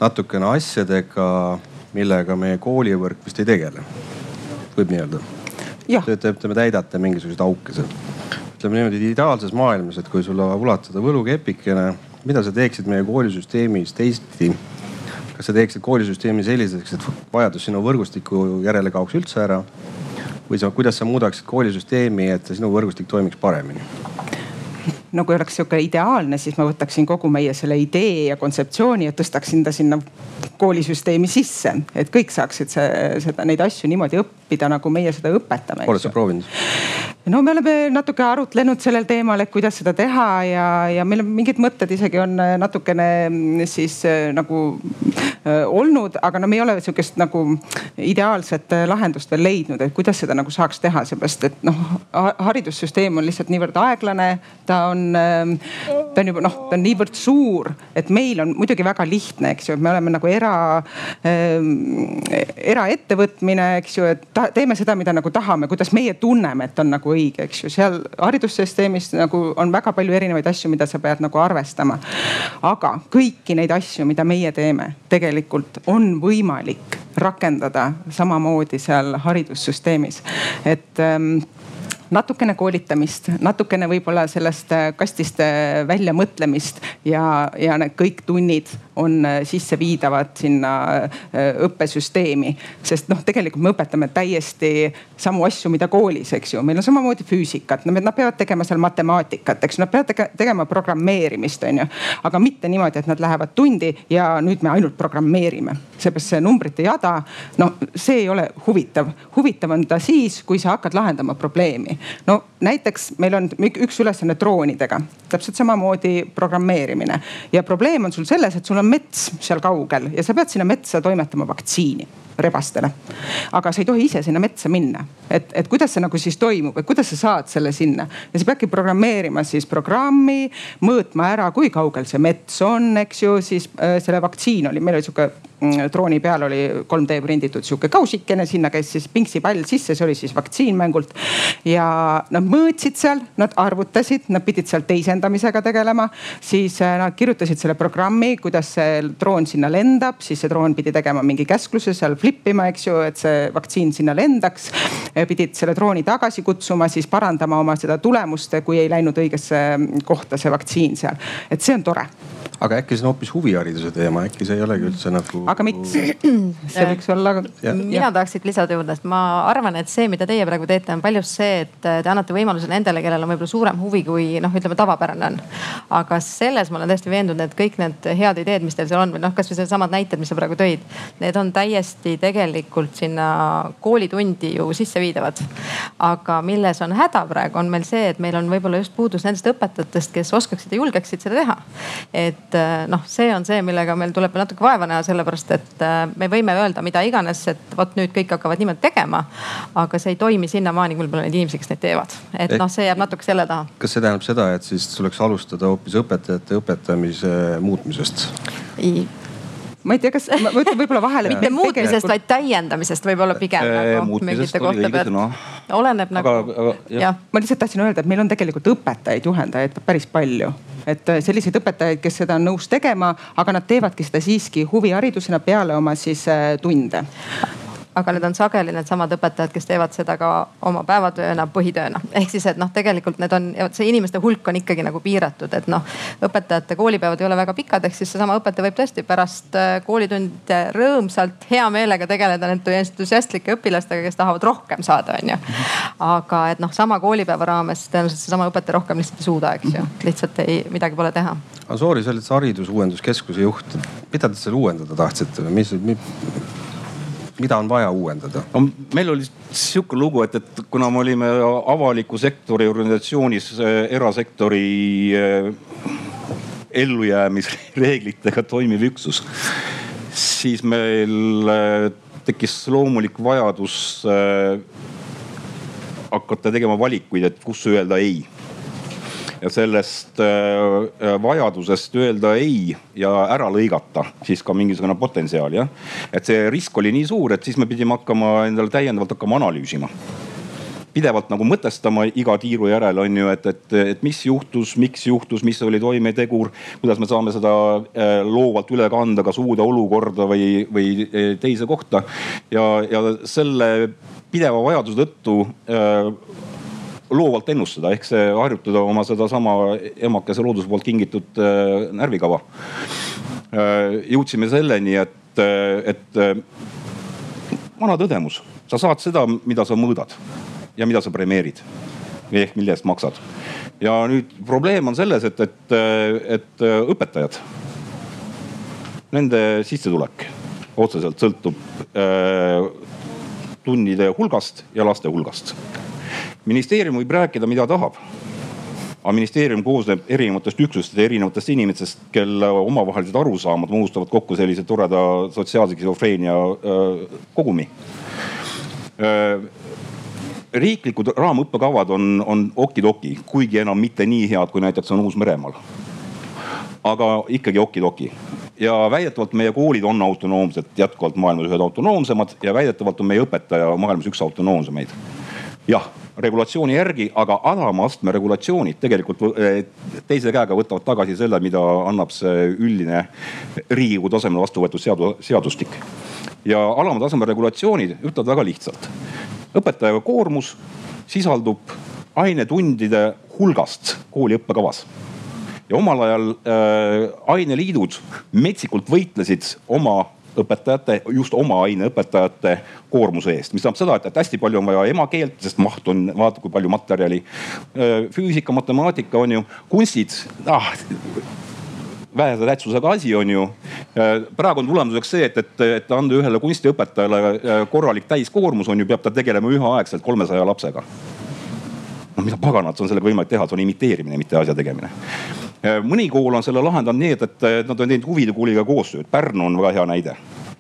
natukene asjadega, millega meie koolivõrk vist ei tegele. võib nii öelda? Te ütleme, täidate mingisuguseid auke seal ütleme niimoodi ideaalses maailmas, et kui sulle ulatada võlukepikene, mida sa teeksid meie koolisüsteemis teisiti? kas sa teeksid koolisüsteemi selliseks, et vajadus sinu võrgustiku järele kaoks üldse ära? Või sa, kuidas sa muudaksid koolisüsteemi, et sinu võrgustik toimiks paremini? no kui oleks sihuke ideaalne, siis ma võtaksin kogu meie selle idee ja kontseptsiooni ja tõstaksin ta sinna koolisüsteemi sisse, et kõik saaksid see, seda, neid asju niimoodi õppida, nagu meie seda õpetame. oled sa proovinud? No me oleme natuke arutlenud sellel teemal, et kuidas seda teha ja, ja meil on mingid mõtted isegi on natukene mm, siis äh, nagu äh, olnud, aga no me ei ole sihukest nagu ideaalset äh, lahendust veel leidnud, et kuidas seda nagu saaks teha, seepärast et noh, haridussüsteem on lihtsalt niivõrd aeglane, ta on, ähm, ta on juba noh, ta on niivõrd suur, et meil on muidugi väga lihtne, eks ju, et me oleme nagu era ähm,, eraettevõtmine, eks ju, et ta, teeme seda, mida nagu tahame, kuidas meie tunneme, et on nagu õige, eks ju. seal haridussüsteemis nagu on väga palju erinevaid asju, mida sa pead nagu arvestama. aga kõiki neid asju, mida meie teeme, tegelikult on võimalik rakendada samamoodi seal haridussüsteemis. et ähm, natukene koolitamist, natukene võib-olla sellest äh, kastist äh, välja mõtlemist ja, ja need kõik tunnid on äh, sisseviidavad sinna õppesüsteemi. sest noh, tegelikult me õpetame täiesti samu asju, mida koolis, eks ju. meil on samamoodi füüsikat, nad peavad tegema seal matemaatikat, eks nad peavad tegema programmeerimist, on ju. aga mitte niimoodi, et nad lähevad tundi ja nüüd me ainult programmeerime. seepärast see numbrite jada, no see ei ole huvitav. huvitav on ta siis, kui sa hakkad lahendama probleemi no näiteks meil on üks ülesanne droonidega, täpselt samamoodi programmeerimine. Ja probleem on sul selles, et sul on mets seal kaugel ja sa pead sinna metsa toimetama vaktsiini rebastele. aga sa ei tohi ise sinna metsa minna, et, et kuidas see nagu siis toimub, et kuidas sa saad selle sinna? Ja sa peadki programmeerima siis programmi, mõõtma ära, kui kaugel see mets on, eks ju, siis äh, selle vaktsiin oli, meil oli sihuke drooni peal oli 3D prinditud sihuke kausikene, sinna käis siis pingssipall sisse, see oli siis vaktsiin mängult. ja nad mõõtsid seal, nad arvutasid, nad pidid seal teisendamisega tegelema, siis äh, nad kirjutasid selle programmi, kuidas see droon sinna lendab, siis see droon pidi tegema mingi käskluse seal flip ima, eks ju, et see vaktsiin sinna lendaks. pidid selle drooni tagasi kutsuma, siis parandama oma seda tulemust, kui ei läinud õigesse kohta see vaktsiin seal, et see on tore aga äkki see on hoopis huvihariduse teema, äkki see ei olegi üldse nagu. aga miks? see võiks olla. mina tahaks siit lisada juurde, et ma arvan, et see, mida teie praegu teete, on paljus see, et te annate võimaluse nendele, kellel on võib-olla suurem huvi, kui noh, ütleme tavapärane on. aga selles ma olen täiesti veendunud, et kõik need head ideed, mis teil seal on või noh, kasvõi needsamad näited, mis sa praegu tõid, need on täiesti tegelikult sinna koolitundi ju sisseviidavad. aga milles on häda praegu, on meil see, et meil on võib-olla just puudus nendest õpetajatest, kes oskaksid ja julgeksid seda teha. et äh, noh, see on see, millega meil tuleb natuke vaeva näha, sellepärast et äh, me võime öelda mida iganes, et vot nüüd kõik hakkavad niimoodi tegema. aga see ei toimi sinnamaani, kui meil pole neid inimesi, kes neid teevad. et noh, see jääb natuke selle taha. kas see tähendab seda, et siis tuleks alustada hoopis õpetajate õpetamise muutmisest? Ma ei tea, kas ma ütlen võib-olla vahele. mitte muutmisest, vaid täiendamisest võib-olla pigem nagu mingite kohtade pealt no.. oleneb nagu. ma lihtsalt tahtsin öelda, et meil on tegelikult õpetajaid, juhendajaid päris palju. et äh, selliseid õpetajaid, kes seda on nõus tegema, aga nad teevadki seda siiski huviharidusena peale oma siis äh, tunde aga need on sageli needsamad õpetajad, kes teevad seda ka oma päevatööna, põhitööna. ehk siis, et noh, tegelikult need on, see inimeste hulk on ikkagi nagu piiratud, et noh, õpetajate koolipäevad ei ole väga pikad, ehk siis seesama õpetaja võib tõesti pärast äh, koolitunde rõõmsalt, hea meelega tegeleda nende entusiastlike õpilastega, kes tahavad rohkem saada, on ju. aga et noh, sama koolipäeva raames tõenäoliselt seesama õpetaja rohkem lihtsalt ei suuda, eks ju, lihtsalt ei, midagi pole teha. Assoori, sa olid haridusuuenduskeskuse juht, mida te seal uuendada tahtsite või mis, mis mida on vaja uuendada? no meil oli sihuke lugu, et, et kuna me olime avaliku sektori organisatsioonis äh, erasektori äh, ellujäämisreeglitega toimiv üksus, siis meil äh, tekkis loomulik vajadus hakata tegema valikuid, et kus öelda ei ja sellest äh, äh, vajadusest öelda ei ja ära lõigata siis ka mingisugune potentsiaal jah. et see risk oli nii suur, et siis me pidime hakkama endale täiendavalt hakkama analüüsima pidevalt nagu mõtestama iga tiiru järel on ju, et, et, et mis juhtus, miks juhtus, mis oli toimetegur, kuidas me saame seda äh, loovalt üle kanda, kas uude olukorda või, või teise kohta. ja, ja selle pideva vajaduse tõttu loovalt ennustada, ehk see harjutada oma sedasama emakese looduse poolt kingitud äh, närvikava. Äh, jõudsime selleni, et, äh, et vana tõdemus, sa saad seda, mida sa mõõdad ja mida sa premeerid ehk mille eest maksad. ja nüüd probleem on selles, et, et, et õpetajad, nende sissetulek otseselt sõltub äh, tunnide hulgast ja laste hulgast ministeerium võib rääkida, mida tahab aga ministeerium koosneb erinevatest üksustest ja erinevatest inimestest, kelle omavahelised arusaamad moodustavad kokku sellise toreda sotsiaalse skisofreenia äh, kogumi. Äh, riiklikud raamõppekavad on, on okidoki, kuigi enam mitte nii head, kui näiteks on Uus-Meremaal. aga ikkagi okidoki ja väidetavalt meie koolid on autonoomsed, jätkuvalt maailmas ühed autonoomsemad ja väidetavalt on meie õpetaja maailmas üks autonoomsemaid. jah regulatsiooni järgi, aga alama astme regulatsioonid tegelikult eh, teise käega võtavad tagasi selle, mida annab see üldine riigikogu tasemel vastu võetud seadustik. ja alama taseme regulatsioonid ütlevad väga lihtsalt. õpetaja koormus sisaldub ainetundide hulgast kooli õppekavas ja omal ajal äh, aineliidud metsikult võitlesid oma õpetajate, just oma aine õpetajate koormuse eest, mis tähendab seda, et, hästi palju on vaja emakeelt, sest maht on, vaata kui palju materjali. füüsika, matemaatika on ju, kunstid ah, vähese tähtsusega asi on ju. praegu on tulemuseks see, et, et, et anda ühele kunstiõpetajale korralik täiskoormus on ju, peab ta tegelema üheaegselt kolmesaja lapsega. no mida paganat on sellega võimalik teha, see on imiteerimine, mitte asja tegemine mõni kool on selle lahendanud nii, et, et nad on teinud huvide kooliga koostööd. Pärnu on väga hea näide.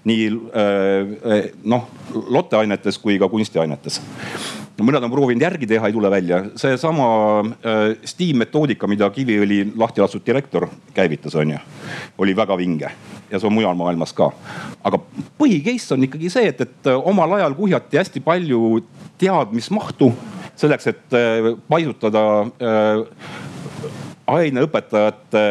nii äh, noh, lotteainetes kui ka kunstiainetes mõned on proovinud järgi teha, ei tule välja. seesama äh, STEAM metoodika, mida Kiviõli lahti lastud direktor käivitas, on ju, oli väga vinge ja see on mujal maailmas ka. aga põhi case on ikkagi see, et, et omal ajal kuhjati hästi palju teadmismahtu selleks, et paisutada aineõpetajate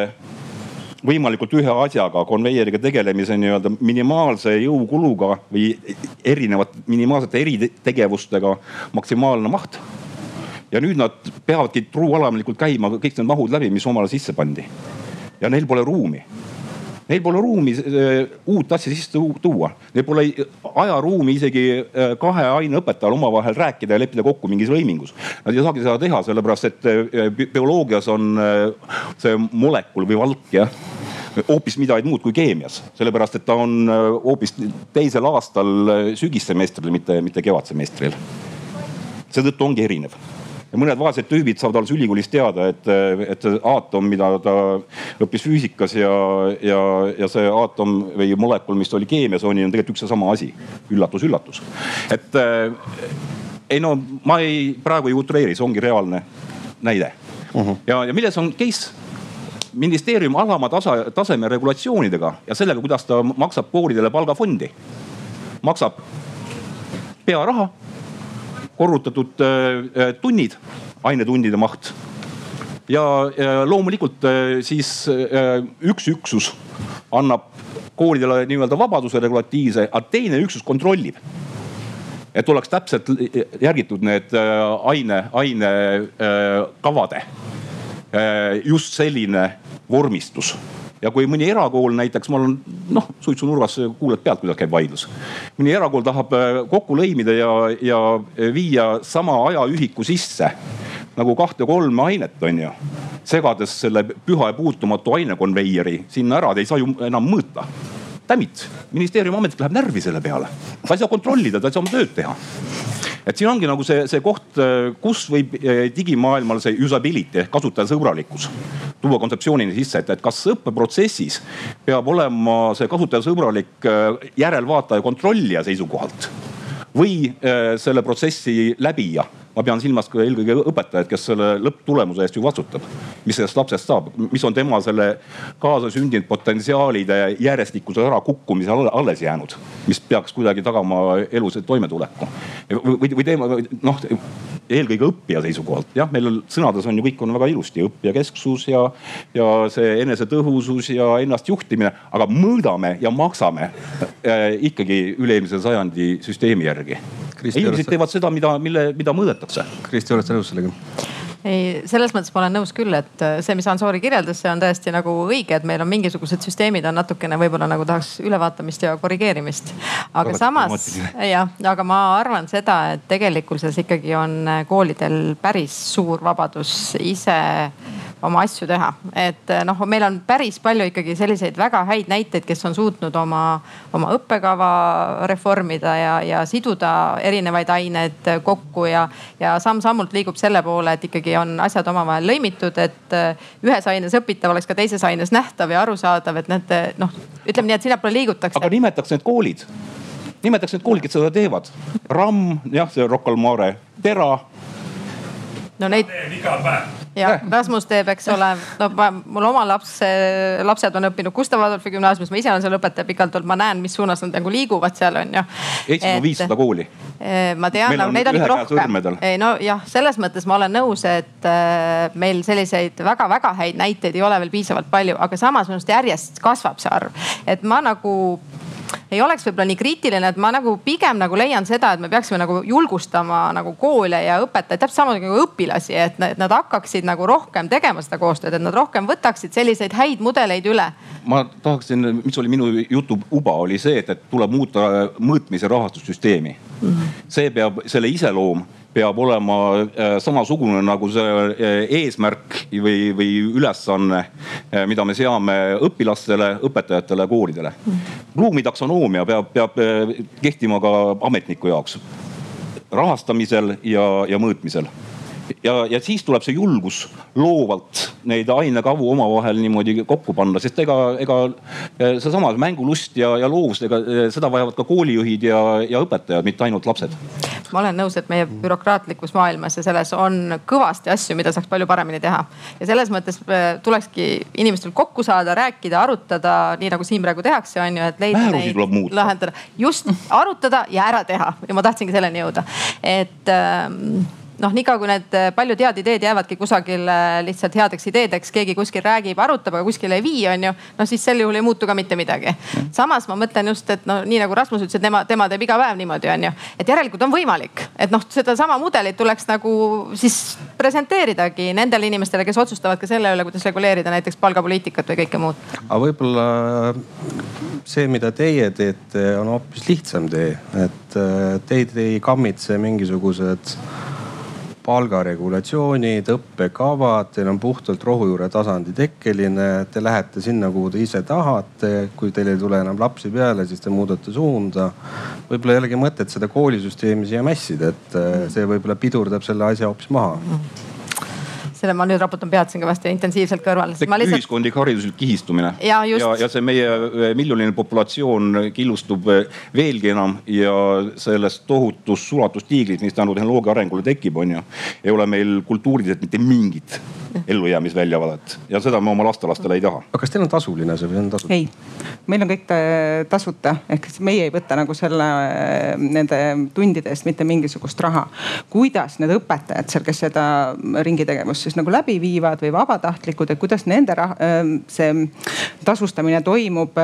võimalikult ühe asjaga, konveieriga tegelemise nii-öelda minimaalse jõukuluga või erinevate minimaalsete eritegevustega maksimaalne maht. ja nüüd nad peavadki truualamlikult käima kõik need mahud läbi, mis omale sisse pandi. ja neil pole ruumi Neil pole ruumi äh, uut asja sisse tuua, neil pole ajaruumi isegi äh, kahe aineõpetajal omavahel rääkida ja leppida kokku mingis lõimingus. Nad ei saagi seda teha, sellepärast et äh, bioloogias on see molekul või valk jah hoopis midagi muud kui keemias, sellepärast et ta on hoopis teisel aastal sügissemestril, mitte, mitte kevadsemestril. seetõttu ongi erinev ja mõned vaesed tüübid saavad alles ülikoolis teada, et, et see aatom, mida ta õppis füüsikas ja, ja, ja see aatom või molekul, mis oli keemias, on ju tegelikult üks ja sama asi. üllatus, üllatus. et äh, ei no ma ei, praegu ei utreeri, see ongi reaalne näide uh. -huh. ja, ja milles on case? ministeerium alama tasa, taseme regulatsioonidega ja sellega, kuidas ta maksab koolidele palgafondi. maksab pearaha korrutatud äh, äh, tunnid, ainetundide maht. ja loomulikult äh, siis üks üksus annab koolidele nii-öelda vabaduse regulatiivse, aga teine üksus kontrollib et oleks täpselt järgitud need aine, ainekavade just selline vormistus ja kui mõni erakool näiteks, ma olen noh suitsunurgas kuulad pealt, kuidas käib vaidlus. mõni erakool tahab kokku lõimida ja, ja viia sama ajaühiku sisse nagu kahte-kolme ainet, on ju. segades selle püha ja puutumatu ainekonveieri sinna ära, te ei saa ju enam mõõta. Damn it, ministeeriumi ametnik läheb närvi selle peale. ta ei saa kontrollida, ta ei saa oma tööd teha et siin ongi nagu see, see koht, kus võib eh, digimaailmal see usability ehk kasutajasõbralikkus tuua kontseptsioonini sisse, et, et kas õppeprotsessis peab olema see kasutajasõbralik eh, järelvaataja, kontrollija seisukohalt või äh, selle protsessi läbija ma pean silmas ka eelkõige õpetajat, kes selle lõpptulemuse eest ju vastutab. mis sellest lapsest saab, mis on tema selle kaasasündinud potentsiaalide järjestikuse ärakukkumise alles jäänud, mis peaks kuidagi tagama elus toimetuleku. või, või teema noh eelkõige õppija seisukohalt, jah, meil sõnades on ju kõik on väga ilusti, õppijakesksus ja, ja see enesetõhusus ja ennastjuhtimine, aga mõõdame ja maksame äh, ikkagi üle-eelmise sajandi süsteemi järgi. inimesed teevad seda, mida, mille, mida mõõdetakse. Kristi, oled sa nõus sellega? Ei, selles mõttes ma olen nõus küll, et äh, see, mis Ansoori kirjeldas, see on tõesti nagu õige, et meil on mingisugused süsteemid on natukene võib-olla nagu tahaks ülevaatamist ja korrigeerimist. aga Väga samas jah, aga ma arvan seda, et tegelikkuses ikkagi on koolidel päris suur vabadus ise oma asju teha. et eh, noh, meil on päris palju ikkagi selliseid väga häid näiteid, kes on suutnud oma, oma õppekava reformida ja, ja siduda erinevaid aineid kokku ja, ja samm-sammult liigub selle poole, et ikkagi on asjad omavahel lõimitud, et eh, ühes aines õpitav oleks ka teises aines nähtav ja arusaadav, et need noh, ütleme nii, et sinnapoole liigutakse. aga nimetaks need koolid nimetaks need koolid, kes seda teevad. RAM, jah, see Rocca al Mare, Tera. no neid. iga päev jah, Rasmus teeb, eks ole, no ma, mul oma laps, lapsed on õppinud Gustav Adolfi gümnaasiumis, ma ise olen seal õpetaja pikalt olnud, ma näen, mis suunas nad nagu liiguvad seal on ju. Eestis on viissada kooli. Eh, ma tean, aga neid on ikka rohkem. ei no jah, selles mõttes ma olen nõus, et eh, meil selliseid väga-väga häid näiteid ei ole veel piisavalt palju, aga samas minu arust järjest kasvab see arv. et ma nagu ei oleks võib-olla nii kriitiline, et ma nagu pigem nagu leian seda, et me peaksime nagu julgustama nagu koole ja õpetajaid täpselt samamoodi nagu õpilasi, et nad hakkaksid nagu rohkem tegema seda koostööd, et nad rohkem võtaksid selliseid häid mudeleid üle. ma tahaksin, mis oli minu jutu uba, oli see, et, et tuleb muuta mõõtmise rahastussüsteemi mm. -hmm. see peab, selle iseloom peab olema äh, samasugune nagu see äh, eesmärk või, või ülesanne, äh, mida me seame õpilastele, õpetajatele, koolidele. Bloom'i taksonoomia peab, peab kehtima ka ametniku jaoks. Rahastamisel ja, ja mõõtmisel ja, ja siis tuleb see julgus loovalt neid ainekavu omavahel niimoodi kokku panna, sest ega, ega eh, seesama mängulust ja, ja loovus, ega eh, seda vajavad ka koolijuhid ja, ja õpetajad, mitte ainult lapsed. ma olen nõus, et meie bürokraatlikus maailmas ja selles on kõvasti asju, mida saaks palju paremini teha. ja selles mõttes eh, tulekski inimestel kokku saada, rääkida, arutada, nii nagu siin praegu tehakse, on ju, et leida Määrusi neid, lahendada. just, arutada ja ära teha ja ma tahtsingi selleni jõuda, et ähm, noh, niikaua kui need äh, paljud head ideed jäävadki kusagile lihtsalt headeks ideedeks, keegi kuskil räägib, arutab, aga kuskile ei vii, on ju. noh, siis sel juhul ei muutu ka mitte midagi. samas ma mõtlen just, et no nii nagu Rasmus ütles, et tema, tema teeb iga päev niimoodi, on ju. et järelikult on võimalik, et noh, sedasama mudelit tuleks nagu siis presenteeridagi nendele inimestele, kes otsustavad ka selle üle, kuidas reguleerida näiteks palgapoliitikat või kõike muud. aga võib-olla see, mida teie teete, on hoopis lihtsam tee, et äh, teid ei kammitse mingisugused palgaregulatsioonid, õppekavad, teil on puhtalt rohujuure tasandi tekkeline, te lähete sinna, kuhu te ise tahate. kui teil ei tule enam lapsi peale, siis te muudate suunda. võib-olla ei olegi mõtet seda koolisüsteemi siia mässida, et eh, see võib-olla pidurdab selle asja hoopis maha selle ma nüüd raputan pead siin kõvasti intensiivselt kõrval. Lihtsalt... ühiskondlik hariduslik kihistumine. ja, ja, ja see meie eh, miljoniline populatsioon killustub eh, veelgi enam ja sellest tohutust sulatustiiglist, mis tänu tehnoloogia arengule tekib, on ju. ei ole meil kultuuriliselt mitte mingit ellujäämisväljavaadet ja seda me oma lastelastele ei taha. aga kas teil on tasuline see või on tasuta? ei, meil on kõik tasuta, ehk siis meie ei võta nagu selle, nende tundide eest mitte mingisugust raha. kuidas need õpetajad seal, kes seda ringitegevust siis nagu läbi viivad või vabatahtlikud, et kuidas nende see tasustamine toimub,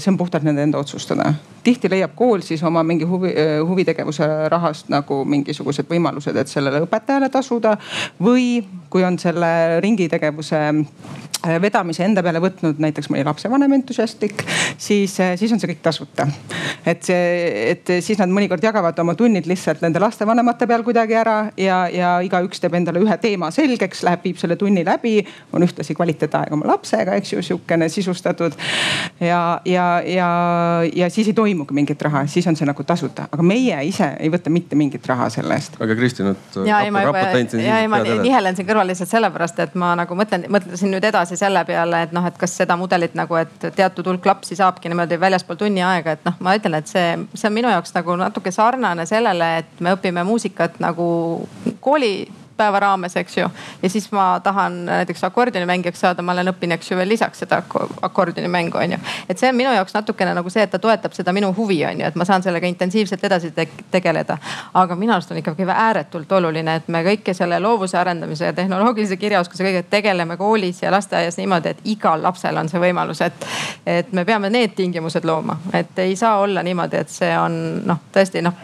see on puhtalt nende enda otsustada tihti leiab kool siis oma mingi huvi, huvitegevuse rahast nagu mingisugused võimalused, et sellele õpetajale tasuda. või kui on selle ringitegevuse äh, vedamise enda peale võtnud näiteks mõni lapsevanem entusiastlik, siis, äh, siis on see kõik tasuta. et see, et siis nad mõnikord jagavad oma tunnid lihtsalt nende lastevanemate peal kuidagi ära ja, ja igaüks teeb endale ühe teema selgeks, läheb, viib selle tunni läbi, on ühtlasi kvaliteetaeg oma lapsega, eks ju, sihukene sisustatud. ja, ja, ja, ja siis ei toimu toimugi mingit raha, siis on see nagu tasuta, aga meie ise ei võta mitte mingit raha selle eest. aga Kristi nüüd. ja ei, ma juba, ja ei, ma nihelen siin kõrval lihtsalt sellepärast, et ma nagu mõtlen, mõtlesin nüüd edasi selle peale, et noh, et kas seda mudelit nagu, et teatud hulk lapsi saabki niimoodi väljaspool tunni aega, et noh, ma ütlen, et see, see on minu jaoks nagu natuke sarnane sellele, et me õpime muusikat nagu kooli päeva raames, eks ju. ja siis ma tahan näiteks akordionimängijaks saada, ma olen õppinud, eks ju veel lisaks seda akordionimängu on ju. et see on minu jaoks natukene nagu see, et ta toetab seda minu huvi on ju, et ma saan sellega intensiivselt edasi te tegeleda. aga minu arust on ikkagi ääretult oluline, et me kõike selle loovuse arendamise ja tehnoloogilise kirjaoskuse kõigega tegeleme koolis ja lasteaias niimoodi, et igal lapsel on see võimalus, et, et me peame need tingimused looma, et ei saa olla niimoodi, et see on noh, tõesti noh,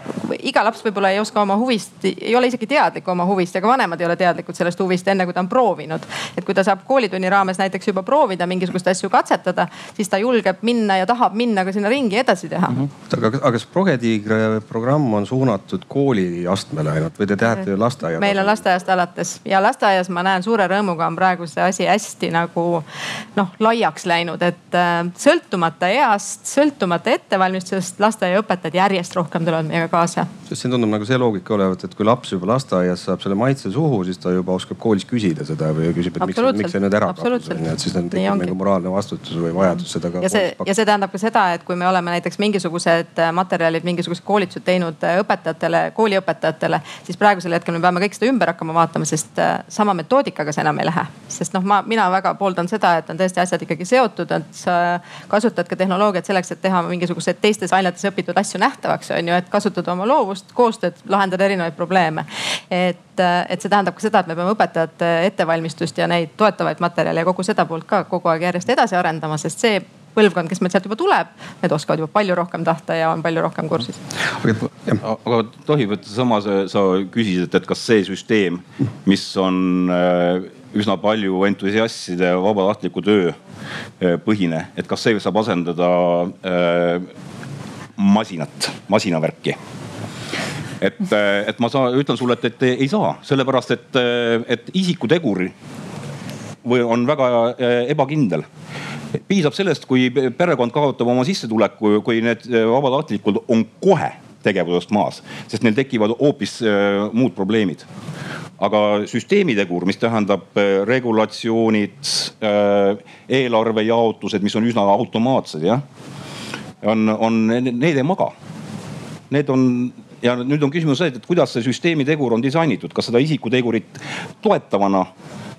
iga laps võib-olla ei oska oma huvist, ei ole isegi teadlik oma huvist ja ka vanem vanemad ei ole teadlikud sellest huvist, enne kui ta on proovinud. et kui ta saab koolitunni raames näiteks juba proovida mingisuguseid asju katsetada, siis ta julgeb minna ja tahab minna ka sinna ringi edasi teha mm. -hmm. aga, aga kas Progetiigre programm on suunatud kooliastmele ainult või te teate ju lasteaias? meil on lasteaiast alates ja lasteaias ma näen suure rõõmuga on praegu see asi hästi nagu noh laiaks läinud, et äh, sõltumata east, sõltumata ettevalmistusest lasteaiaõpetajad järjest rohkem tulevad meiega kaasa. sest siin tundub nagu see loogika olevat, et kui laps juba lasteaias saab selle maitse suhu, siis ta juba oskab koolis küsida seda või küsib, et miks, miks see nüüd ära kadus on ju, et siis tekib mingi moraalne vastutus või vajadus seda ka. ja see, ja see tähendab ka seda, et kui me oleme näiteks mingisugused äh, materjalid, mingisugused koolitused teinud äh, õpetajatele, kooliõpetajatele, siis praegusel hetkel me peame kõik seda ümber hakkama vaatama, sest äh, sama metoodikaga see enam ei lähe. sest noh, ma, mina väga pooldan seda, et on tõesti asjad ikkagi seotud, et sa kasutad ka tehnoloogiat selleks, et teha mingisuguseid teistes ainetes õpitud asju nähtavaks, on ju, et kasutada oma loovust, koostööd, lahendada erinevaid probleeme. et, et see tähendab ka seda, et me peame õpetajate ettevalmistust ja neid toetavaid materjale ja kogu seda poolt ka kogu aeg järjest edasi arendama, sest see põlvkond, kes meil sealt juba tuleb, need oskavad juba palju rohkem tahta ja on palju rohkem kursis. aga tohib, et sama sa, sa küsisid, et kas see süsteem, mis on äh, üsna palju entusiastide vabatahtliku töö äh, põhine, et kas see saab asendada äh, masinat, masinavärki et, äh, et ma saan, ütlen sulle, et, et ei saa, sellepärast et, äh, et isikutegur või on väga äh, ebakindel piisab sellest, kui perekond kaotab oma sissetuleku, kui need vabatahtlikud on kohe tegevusest maas, sest neil tekivad hoopis muud probleemid. aga süsteemitegur, mis tähendab äh, regulatsioonid eelarvejaotused, mis on üsna automaatsed jah, on, on, need ei maga. Need on ja nüüd on küsimus see, et kuidas see süsteemitegur on disainitud, kas seda isikutegurit toetavana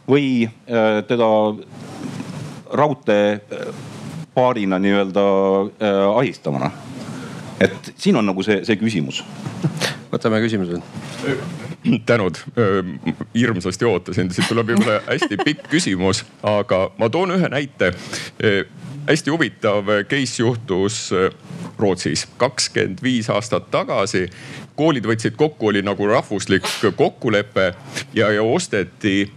või äh, teda raudteepaarina nii-öelda äh, ahistavana. et siin on nagu see, see küsimus. võtame küsimused tänud, hirmsasti ootasin, siit tuleb võib-olla hästi pikk küsimus, aga ma toon ühe näite. hästi huvitav case juhtus Rootsis kakskümmend viis aastat tagasi. koolid võtsid kokku, oli nagu rahvuslik kokkulepe ja, ja osteti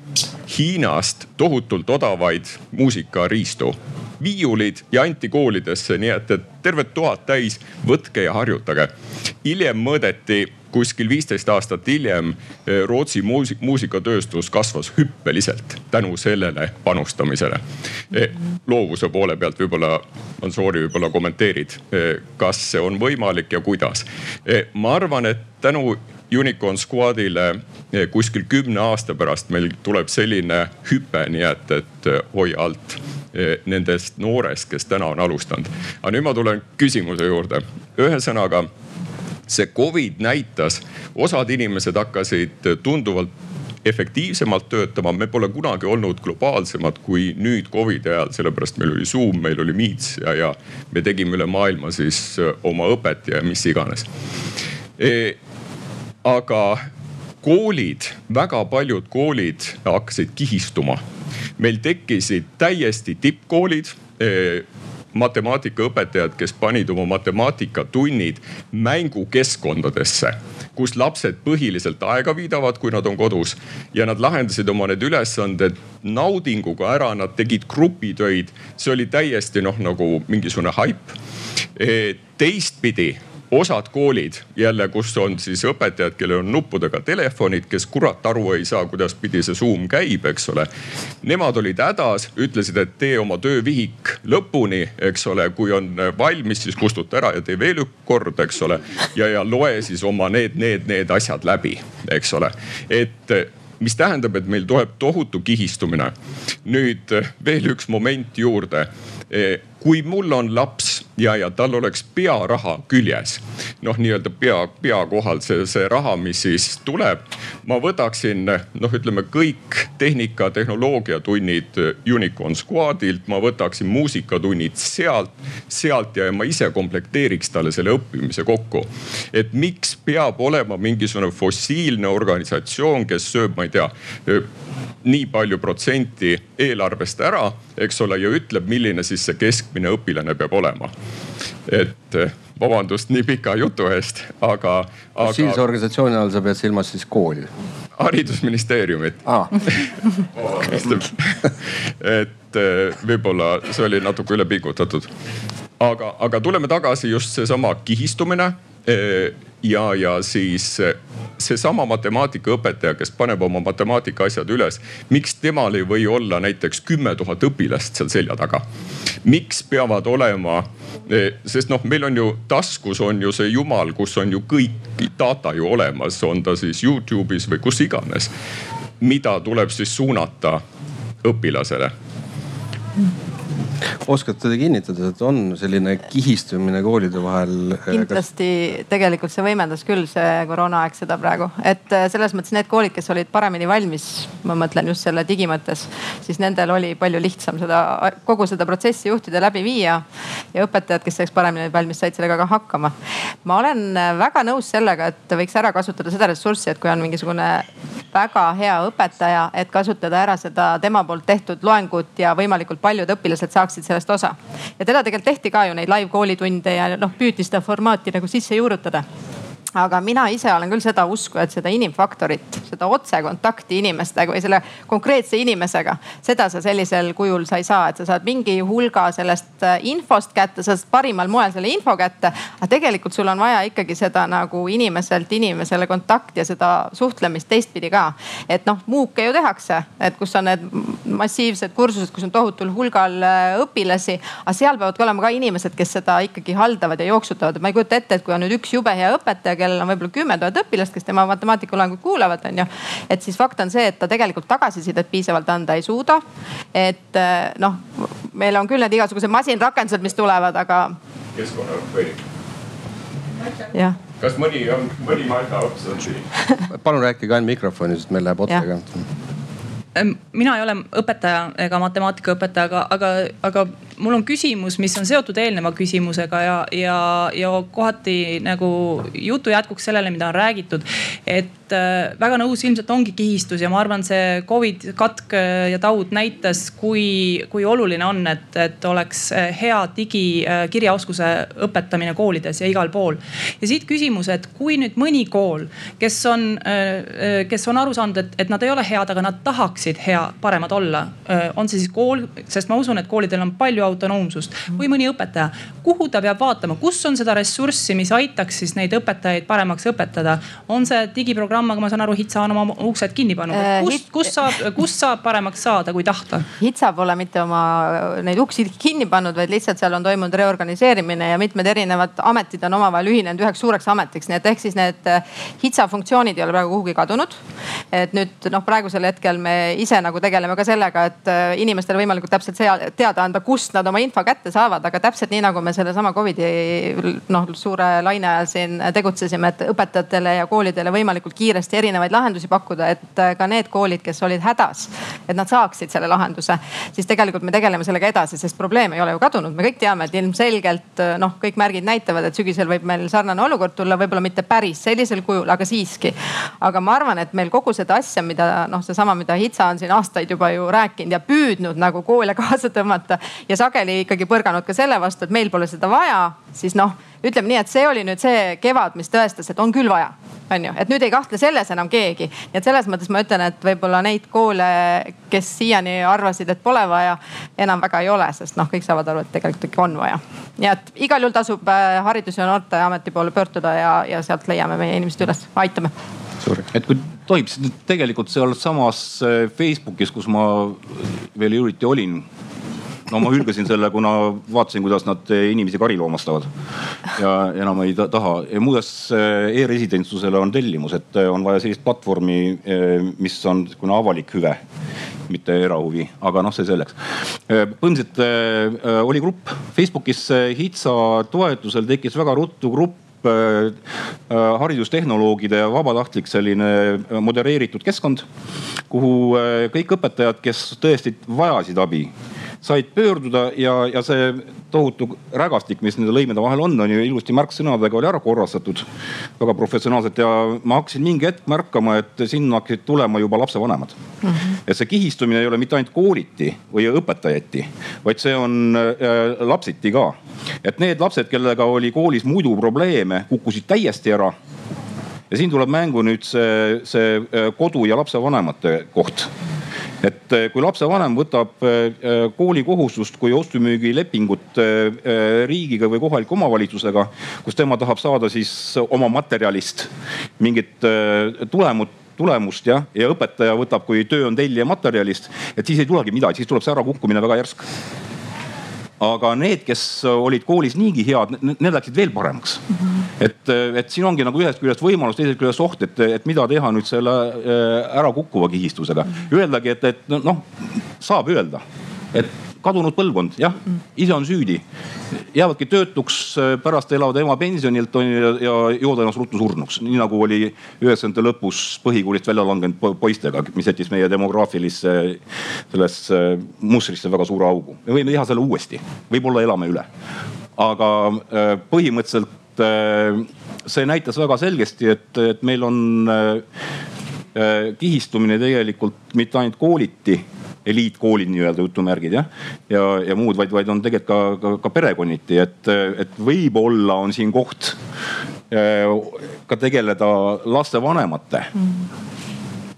Hiinast tohutult odavaid muusikariistu viiulid ja anti koolidesse, nii et, et terved toad täis, võtke ja harjutage. hiljem mõõdeti kuskil viisteist aastat hiljem eh, Rootsi muusik, muusikatööstus kasvas hüppeliselt tänu sellele panustamisele. Eh, loovuse poole pealt võib-olla, Ansori võib-olla kommenteerid, eh, kas see on võimalik ja kuidas. ma arvan, et tänu Unicorn Squadile kuskil kümne aasta pärast meil tuleb selline hüpe, nii et, et hoia alt nendest noorest, kes täna on alustanud. aga nüüd ma tulen küsimuse juurde. ühesõnaga see Covid näitas, osad inimesed hakkasid tunduvalt efektiivsemalt töötama. me pole kunagi olnud globaalsemad kui nüüd Covidi ajal, sellepärast meil oli Zoom, meil oli Meets ja, ja me tegime üle maailma siis äh, oma õpet ja mis iganes e,. aga koolid, väga paljud koolid hakkasid kihistuma. meil tekkisid täiesti tippkoolid e, matemaatikaõpetajad, kes panid oma matemaatikatunnid mängukeskkondadesse, kus lapsed põhiliselt aega viidavad, kui nad on kodus. ja nad lahendasid oma need ülesanded naudinguga ära, nad tegid grupitöid. see oli täiesti noh, nagu mingisugune haip. Teistpidi osad koolid jälle, kus on siis õpetajad, kellel on nuppudega telefonid, kes kurat aru ei saa, kuidas pidi see Zoom käib, eks ole. Nemad olid hädas, ütlesid, et tee oma töövihik lõpuni, eks ole, kui on valmis, siis kustuta ära ja tee veel üks kord, eks ole. ja, ja loe siis oma need, need, need asjad läbi, eks ole, et mis tähendab, et meil tuleb tohutu kihistumine. nüüd veel üks moment juurde. Kui mul on laps ja, ja tal oleks pearaha küljes. noh, nii-öelda pea, pea kohal see, see raha, mis siis tuleb. ma võtaksin noh, ütleme kõik tehnika, tehnoloogia tunnid Unicorn Squadilt, ma võtaksin muusikatunnid sealt, sealt ja ma ise komplekteeriks talle selle õppimise kokku. et miks peab olema mingisugune fossiilne organisatsioon, kes sööb, ma ei tea nii palju protsenti eelarvest ära, eks ole, ja ütleb, milline siis see keskmine õpilane peab olema. et eh, vabandust nii pika jutu eest, aga, aga. fossiilse organisatsiooni all sa pead silmas siis kooli? haridusministeeriumit ah. et eh, võib-olla see oli natuke ülepingutatud. aga, aga tuleme tagasi just seesama kihistumine eh, ja, ja siis seesama matemaatikaõpetaja, kes paneb oma matemaatika asjad üles, miks temal ei või olla näiteks kümme tuhat õpilast seal selja taga? miks peavad olema, eh, sest noh, meil on ju taskus on ju see jumal, kus on ju kõik data ju olemas, on ta siis Youtube'is või kus iganes. mida tuleb siis suunata õpilasele oskate te kinnitada, et on selline kihistumine koolide vahel? Äh, kindlasti kas... tegelikult see võimendas küll see koroonaaeg seda praegu, et äh, selles mõttes need koolid, kes olid paremini valmis, ma mõtlen just selle digi mõttes, siis nendel oli palju lihtsam seda kogu seda protsessi juhtida, läbi viia. ja õpetajad, kes selleks paremini valmis, said sellega ka hakkama. ma olen äh, väga nõus sellega, et võiks ära kasutada seda ressurssi, et kui on mingisugune väga hea õpetaja, et kasutada ära seda tema poolt tehtud loengut ja võimalikult paljud õpilased saaksid sellest osa. ja teda tegelikult tehti ka ju neid live koolitunde ja noh püüti seda formaati nagu sisse juurutada aga mina ise olen küll seda usku, et seda inimfaktorit, seda otsekontakti inimestega või selle konkreetse inimesega, seda sa sellisel kujul sa ei saa, et sa saad mingi hulga sellest äh, infost kätte, sa saad parimal moel selle info kätte. aga tegelikult sul on vaja ikkagi seda nagu inimeselt inimesele kontakti ja seda suhtlemist teistpidi ka. et noh, muuke ju tehakse, et kus on need massiivsed kursused, kus on tohutul hulgal äh, õpilasi, aga seal peavad ka olema ka inimesed, kes seda ikkagi haldavad ja jooksutavad. ma ei kujuta ette, et kui on nüüd üks jube hea õpetaja kellel on võib-olla kümme tuhat õpilast, kes tema matemaatikaloengut kuulavad, on ju. et siis fakt on see, et ta tegelikult tagasisidet piisavalt anda ei suuda. et eh, noh, meil on küll need igasugused masinrakendused, mis tulevad, aga. keskkonnaõppejõud. jah kas mõni on, mõni Malta ops on siin? palun rääkige ainult mikrofoni, sest meil läheb otsaga mina ei ole õpetaja ega matemaatikaõpetaja, aga, aga, aga mul on küsimus, mis on seotud eelneva küsimusega ja, ja, ja kohati nagu jutu jätkuks sellele, mida on räägitud. et äh, väga nõus, ilmselt ongi kihistus ja ma arvan, see Covid katk ja taud näitas, kui, kui oluline on, et, et oleks hea digikirjaoskuse äh, õpetamine koolides ja igal pool. ja siit küsimus, et kui nüüd mõni kool, kes on äh,, kes on aru saanud, et, et nad ei ole head, aga nad tahaksid hea, paremad olla, äh, on see siis kool, sest ma usun, et koolidel on palju autonoomsust või mõni õpetaja, kuhu ta peab vaatama, kus on seda ressurssi, mis aitaks siis neid õpetajaid paremaks õpetada. on see digiprogramm, aga ma saan aru, HITSA on oma uksed kinni pannud äh,. kust, kust saab, kust saab paremaks saada, kui tahta? HITSA pole mitte oma neid uksi kinni pannud, vaid lihtsalt seal on toimunud reorganiseerimine ja mitmed erinevad ametid on omavahel ühinenud üheks suureks ametiks, nii et ehk siis need HITSA funktsioonid ei ole praegu kuhugi kadunud. et nüüd noh, praegusel hetkel me ise nagu tegeleme ka sellega, et inimestele võimalikult täpselt teada anda, kust nad oma info kätte saavad, aga täpselt nii nagu me sellesama Covidi noh suure laine ajal siin tegutsesime, et õpetajatele ja koolidele võimalikult kiiresti erinevaid lahendusi pakkuda, et äh, ka need koolid, kes olid hädas, et nad saaksid selle lahenduse. siis tegelikult me tegeleme sellega edasi, sest probleem ei ole ju kadunud, me kõik teame, et ilmselgelt noh, kõik märgid näitavad, et sügisel võib meil sarnane olukord tulla, võib-olla mitte päris sellisel kujul, aga siiski. aga ma arvan, et meil kogu seda asja, mida noh, seesama, mida HITSA on siin aastaid juba ju rääkinud ja püüdnud nagu koole kaasa tõmmata ja sageli ikkagi põrganud ka selle vastu, et meil pole seda vaja, siis noh ütleme nii, et see oli nüüd see kevad, mis tõestas, et on küll vaja on ju, et nüüd ei kahtle selles enam keegi. nii et selles mõttes ma ütlen, et võib-olla neid koole, kes siiani arvasid, et pole vaja, enam väga ei ole, sest noh, kõik saavad aru, et tegelikult ikka on vaja. nii et igal juhul tasub äh, Haridus- ja Noorteameti poole pöörduda ja, ja sealt leiame meie inimesed üles, aitame. et kui tohib, siis tegelikult sealsamas äh, Facebookis, kus ma veel hiljuti olin no ma hülgasin selle, kuna vaatasin, kuidas nad inimesi kariloomastavad ja enam ei taha. ja muuseas e-residentsusele on tellimus, et on vaja sellist platvormi, mis on niisugune avalik hüve, mitte erahuvi, aga noh, see selleks. põhimõtteliselt oli grupp Facebookis HITSA toetusel tekkis väga ruttu grupp haridustehnoloogide vabatahtlik selline modereeritud keskkond, kuhu kõik õpetajad, kes tõesti vajasid abi said pöörduda ja, ja see tohutu rägastik, mis nende lõimede vahel on, on ju ilusti märksõnadega oli ära korrastatud. väga professionaalselt ja ma hakkasin mingi hetk märkama, et sinna hakkasid tulema juba lapsevanemad mm. -hmm. et see kihistumine ei ole mitte ainult kooliti või õpetajati, vaid see on äh, lapsiti ka. et need lapsed, kellega oli koolis muidu probleeme, kukkusid täiesti ära ja siin tuleb mängu nüüd see, see äh, kodu ja lapsevanemate koht et eh, kui lapsevanem võtab eh, eh, kooli kohustust kui ostu-müügilepingut riigiga või kohaliku omavalitsusega, kus tema tahab saada siis oma materjalist mingit tulemut tulemust jah, ja õpetaja võtab, kui töö on tellija materjalist, et siis ei tulegi midagi, siis tuleb see ärakukkumine väga järsk aga need, kes olid koolis niigi head, need läksid veel paremaks mm. -hmm. Et, et siin ongi nagu ühest küljest võimalus, teisest küljest oht, et, et mida teha nüüd selle äh, ära kukkuva kihistusega. Öeldagi, et, et noh, saab öelda, et kadunud põlvkond, jah, ise on süüdi. jäävadki töötuks, pärast elavad ema pensionilt on ju ja, joovad ennast ruttu surnuks, nii nagu oli üheksakümnendate lõpus põhikoolist välja langenud poistega, mis jättis meie demograafilisse sellesse mustrisse väga suure augu. me võime teha selle uuesti, võib-olla elame üle. aga põhimõtteliselt äh, see näitas väga selgesti, et, et meil on äh, kihistumine tegelikult mitte ainult kooliti eliitkoolid nii-öelda jutumärgid jah. ja, ja muud, vaid, vaid on tegelikult ka, ka, ka perekonniti, et, et võib-olla on siin koht äh, ka tegeleda lastevanemate mm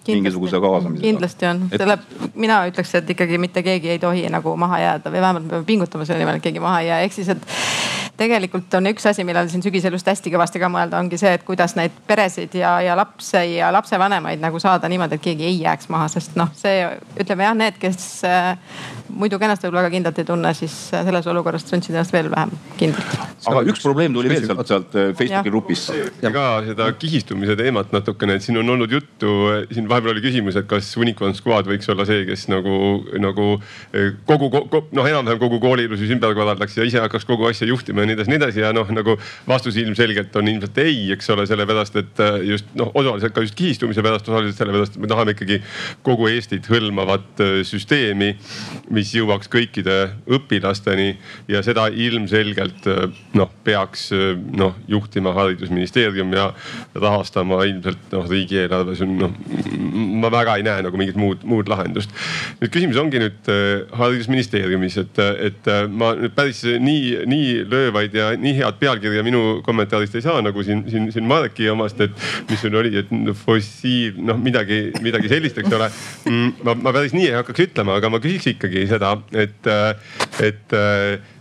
mingisuguse kaasamisega. kindlasti on, selle, mina ütleks, et ikkagi mitte keegi ei tohi nagu maha jääda või vähemalt me peame pingutama selle nimel, et keegi maha ei jää, ehk siis, et tegelikult on üks asi, millele siin sügisel just hästi kõvasti ka mõelda, ongi see, et kuidas neid peresid ja, ja lapsi ja lapsevanemaid nagu saada niimoodi, et keegi ei jääks maha, sest noh, see ütleme jah, need, kes äh, muidu ennast võib-olla väga kindlalt ei tunne, siis äh, selles olukorras tundsid ennast veel vähem kindlalt. aga üks probleem tuli veel sealt, sealt äh, Facebooki grupist. ja ka seda kihistumise teemat natukene, et siin on olnud juttu, siin vahepeal oli küsimus, et kas Unicorn Squad võiks olla see, kes nagu, nagu kogu, kogu noh, enam-vähem kogu kooli ilusti ümber korraldaks ja ise hakkaks kogu asja juhtima nii edasi, nii edasi ja noh, nagu vastus ilmselgelt on ilmselt ei, eks ole, sellepärast et äh, just noh, osaliselt ka just kihistumise pärast, osaliselt sellepärast, et me tahame ikkagi kogu Eestit hõlmavat äh, süsteemi, mis jõuaks kõikide õpilasteni ja seda ilmselgelt noh, peaks noh juhtima haridusministeerium ja rahastama ilmselt noh riigieelarves on noh, ma väga ei näe nagu mingit muud, muud lahendust. nüüd küsimus ongi nüüd haridusministeeriumis, et, et ma nüüd päris nii, nii lööva põnevaid ja nii head pealkirja minu kommentaarist ei saa nagu siin, siin, siin Mareki omast, et mis sul oli, et fossiil, noh midagi, midagi sellist, eks ole. Mm, ma, ma päris nii ei hakkaks ütlema, aga ma küsiks ikkagi seda, et, et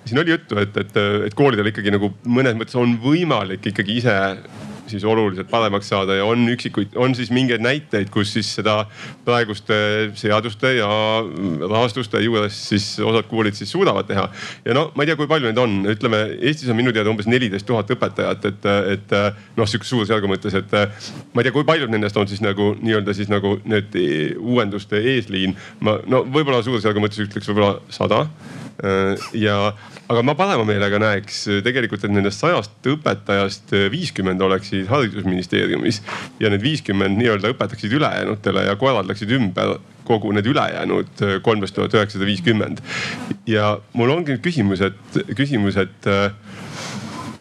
siin oli juttu, et, et, et koolidel ikkagi nagu mõnes mõttes on võimalik ikkagi ise siis oluliselt paremaks saada ja on üksikuid, on siis mingeid näiteid, kus siis seda praeguste seaduste ja rahastuste juures siis osad koolid siis suudavad teha. ja no ma ei tea, kui palju neid on, ütleme Eestis on minu teada umbes neliteist tuhat õpetajat, et, et noh, sihukese suurusjärgu mõttes, et ma ei tea, kui paljud nendest on siis nagu nii-öelda siis nagu need uuenduste eesliin. ma no võib-olla suurusjärgu mõttes ütleks võib-olla sada ja aga ma parema meelega näeks tegelikult, et nendest sajast õpetajast viiskümmend oleksid oleksid haridusministeeriumis ja need viiskümmend nii-öelda õpetaksid ülejäänutele ja korraldaksid ümber kogu need ülejäänud kolmteist tuhat üheksasada viiskümmend. ja mul ongi nüüd küsimus, et küsimus, et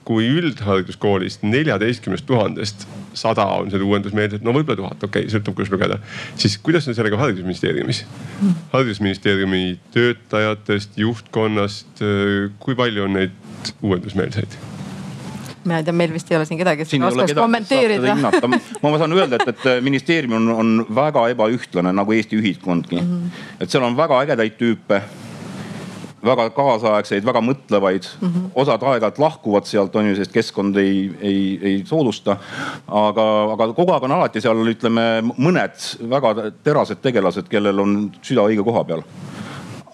kui üldhariduskoolist neljateistkümnest tuhandest sada on seda uuendusmeelset, no võib-olla tuhat, okei okay,, sõltub kuidas lugeda. siis kuidas on sellega haridusministeeriumis? haridusministeeriumi töötajatest, juhtkonnast, kui palju on neid uuendusmeelseid? mina ei tea, meil vist ei ole siin kedagi, kes oskaks kommenteerida. ma saan öelda, et, et ministeerium on, on väga ebaühtlane nagu Eesti ühiskondki mm. -hmm. et seal on väga ägedaid tüüpe väga kaasaegseid, väga mõtlevaid mm. -hmm. osad aeg-ajalt lahkuvad sealt on ju, sest keskkond ei, ei, ei soodusta. aga, aga kogu aeg on alati seal ütleme mõned väga terased tegelased, kellel on süda õige koha peal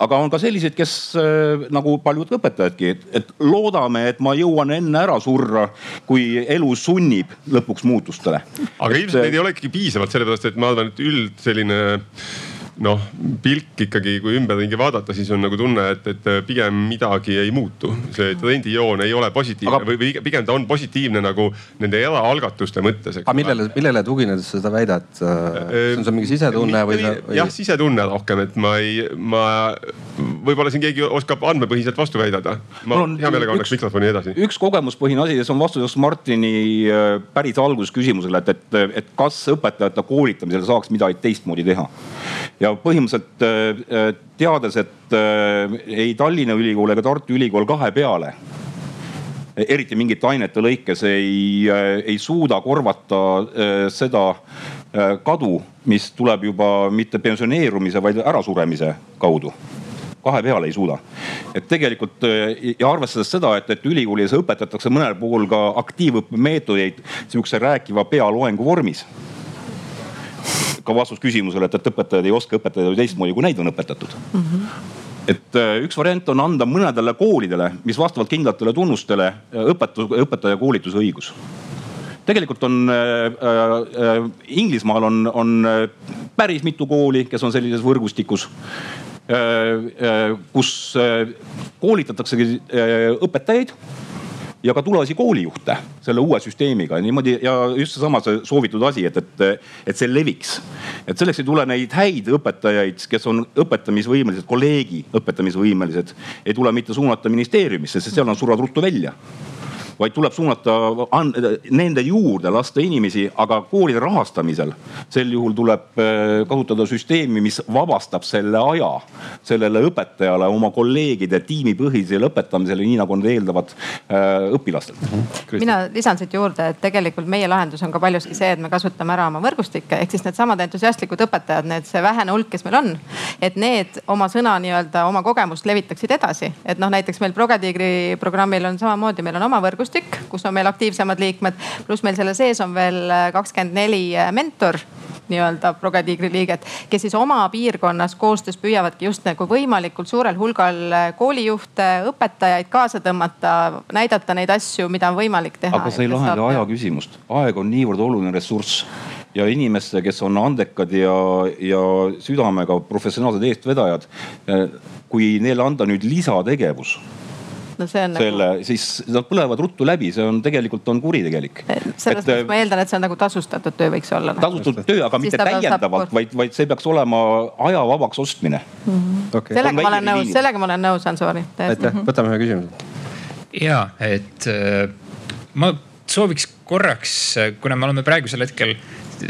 aga on ka selliseid, kes äh, nagu paljud õpetajadki, et, et loodame, et ma jõuan enne ära surra, kui elu sunnib lõpuks muutustele. aga et, ilmselt neid ei ole ikkagi piisavalt, sellepärast et ma arvan, et üld selline noh, pilk ikkagi, kui ümberringi vaadata, siis on nagu tunne, et, et pigem midagi ei muutu. see trendijoon ei ole positiivne aga... või pigem ta on positiivne nagu nende eraalgatuste mõttes. aga millele, millele tuginedes sa seda väidad? see on sul mingi sisetunne või või...? jah, sisetunne rohkem, et ma ei, ma võib-olla siin keegi oskab andmepõhiselt vastu väidada. ma on, hea meelega annaks mikrofoni edasi. üks kogemuspõhine asi ja see on vastus Martini äh, päris alguses küsimusele, et, et, et kas õpetajate koolitamisel saaks midagi teistmoodi teha ja põhimõtteliselt äh, äh, teades, et äh, ei Tallinna Ülikool ega Tartu Ülikool kahe peale eriti mingite ainete lõikes ei, ei suuda korvata seda kadu, mis tuleb juba mitte pensioneerumise, vaid ärasuremise kaudu kahe peale ei suuda. et tegelikult ja arvestades seda, et, et ülikoolis õpetatakse mõnel puhul ka aktiivõppemeetodeid sihukese rääkiva pealoengu vormis ka vastus küsimusele, et, et õpetajad ei oska õpetada teistmoodi, kui neid on õpetatud mm. -hmm et äh, üks variant on anda mõnedele koolidele, mis vastavalt kindlatele tunnustele äh, õpetus, õpetaja koolituse õigus tegelikult on äh, äh, Inglismaal on, on päris mitu kooli, kes on sellises võrgustikus äh,. Äh, kus koolitataksegi õpetajaid ja ka tulevasi koolijuhte selle uue süsteemiga. Niimoodi ja just seesama see soovitud asi, et, et, et see leviks. et selleks ei tule neid häid õpetajaid, kes on õpetamisvõimelised, kolleegi õpetamisvõimelised, ei tule mitte suunata ministeeriumisse, sest seal nad surevad ruttu välja vaid tuleb suunata nende juurde, lasta inimesi, aga koolide rahastamisel sel juhul tuleb äh, kasutada süsteemi, mis vabastab selle aja sellele õpetajale oma kolleegide tiimipõhisele õpetamisele, nii nagu nad eeldavad äh, õpilastelt. Mhm. mina lisan siit juurde, et tegelikult meie lahendus on ka paljuski see, et me kasutame ära oma võrgustikke ehk siis needsamad entusiastlikud õpetajad, need see vähene hulk, kes meil on, et need oma sõna nii-öelda oma kogemust levitaksid edasi, et noh, näiteks meil Progatiigri programmil on samamoodi, meil on oma võrgustik võrgustik, kus on meil aktiivsemad liikmed, pluss meil selle sees on veel äh, kakskümmend neli äh, mentor nii-öelda Progatiigri liiget, kes siis oma piirkonnas koostöös püüavadki just nagu võimalikult suurel hulgal äh, koolijuhte, õpetajaid kaasa tõmmata, näidata neid asju, mida on võimalik teha. aga see ei lahenda aja küsimust, aeg on niivõrd oluline ressurss ja inimeste, kes on andekad ja, ja südamega professionaalsed eestvedajad, kui neile anda nüüd lisategevus no see on selle nagu..., siis nad põlevad ruttu läbi, see on tegelikult on kuritegelik. selles mõttes ma eeldan, et see on nagu tasustatud töö võiks olla. Nagu. tasustatud töö, aga siis mitte täiendavalt, vaid, vaid see peaks olema aja vabaks ostmine mm. -hmm. Okay. sellega ma olen nõus, sellega ma olen nõus, Ansori. aitäh, mhm. võtame ühe küsimuse. ja, et äh, ma sooviks korraks, kuna me oleme praegusel hetkel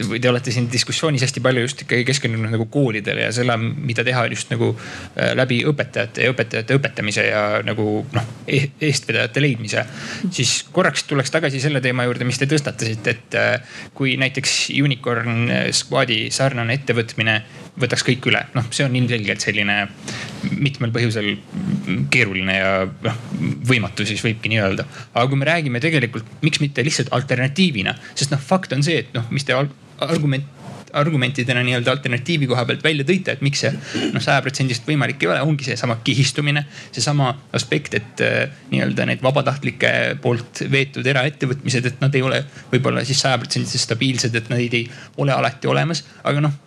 või te olete siin diskussioonis hästi palju just ikkagi keskendunud nagu koolidele ja selle, mida teha just nagu äh, läbi õpetajate ja õpetajate õpetamise ja nagu noh e, eestvedajate leidmise. siis korraks tuleks tagasi selle teema juurde, mis te tõstatasite, et äh, kui näiteks Unicorn Squadi sarnane ettevõtmine võtaks kõik üle, noh, see on ilmselgelt selline mitmel põhjusel keeruline ja noh, võimatu siis võibki nii öelda. aga kui me räägime tegelikult, miks mitte lihtsalt alternatiivina, sest noh, fakt on see, et noh, mis te argument argumentidena nii-öelda alternatiivi koha pealt välja tõite, et miks see noh, sajaprotsendiliselt võimalik ei ole, ongi seesama kihistumine, seesama aspekt, et äh, nii-öelda need vabatahtlike poolt veetud eraettevõtmised, et nad ei ole võib-olla siis sajaprotsendiliselt stabiilsed, et neid ei ole alati olemas, aga noh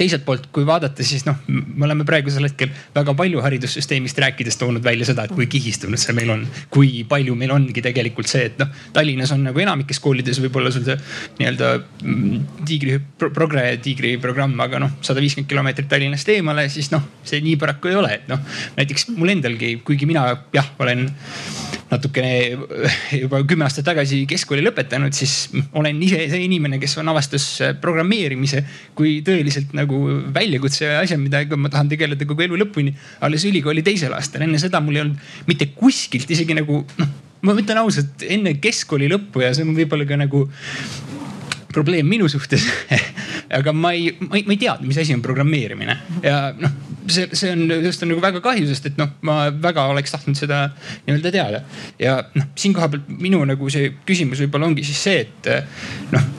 teiselt poolt, kui vaadata, siis noh, me oleme praegusel hetkel väga palju haridussüsteemist rääkides toonud välja seda, et kui kihistunud see meil on. kui palju meil ongi tegelikult see, et noh, Tallinnas on nagu enamikes koolides võib-olla sul see nii-öelda mm, tiigri, progre tiigri programm, aga noh, sada viiskümmend kilomeetrit Tallinnast eemale, siis noh, see nii paraku ei ole, et noh. näiteks mul endalgi, kuigi mina jah, olen natukene juba kümme aastat tagasi keskkooli lõpetanud, siis olen ise see inimene, kes on avastas programmeerimise kui tõeliselt nagu väljakutse ja asja, millega ma tahan tegeleda kogu elu lõpuni. alles ülikooli teisel aastal, enne seda mul ei olnud mitte kuskilt isegi nagu noh, ma ütlen ausalt, enne keskkooli lõppu ja see on võib-olla ka nagu probleem minu suhtes aga ma ei, ma ei, ma ei teadnud, mis asi on programmeerimine ja noh, see, see on, sellest on nagu väga kahju, sest et noh, ma väga oleks tahtnud seda nii-öelda teada. ja noh, siin koha pealt minu nagu see küsimus võib-olla ongi siis see, et noh,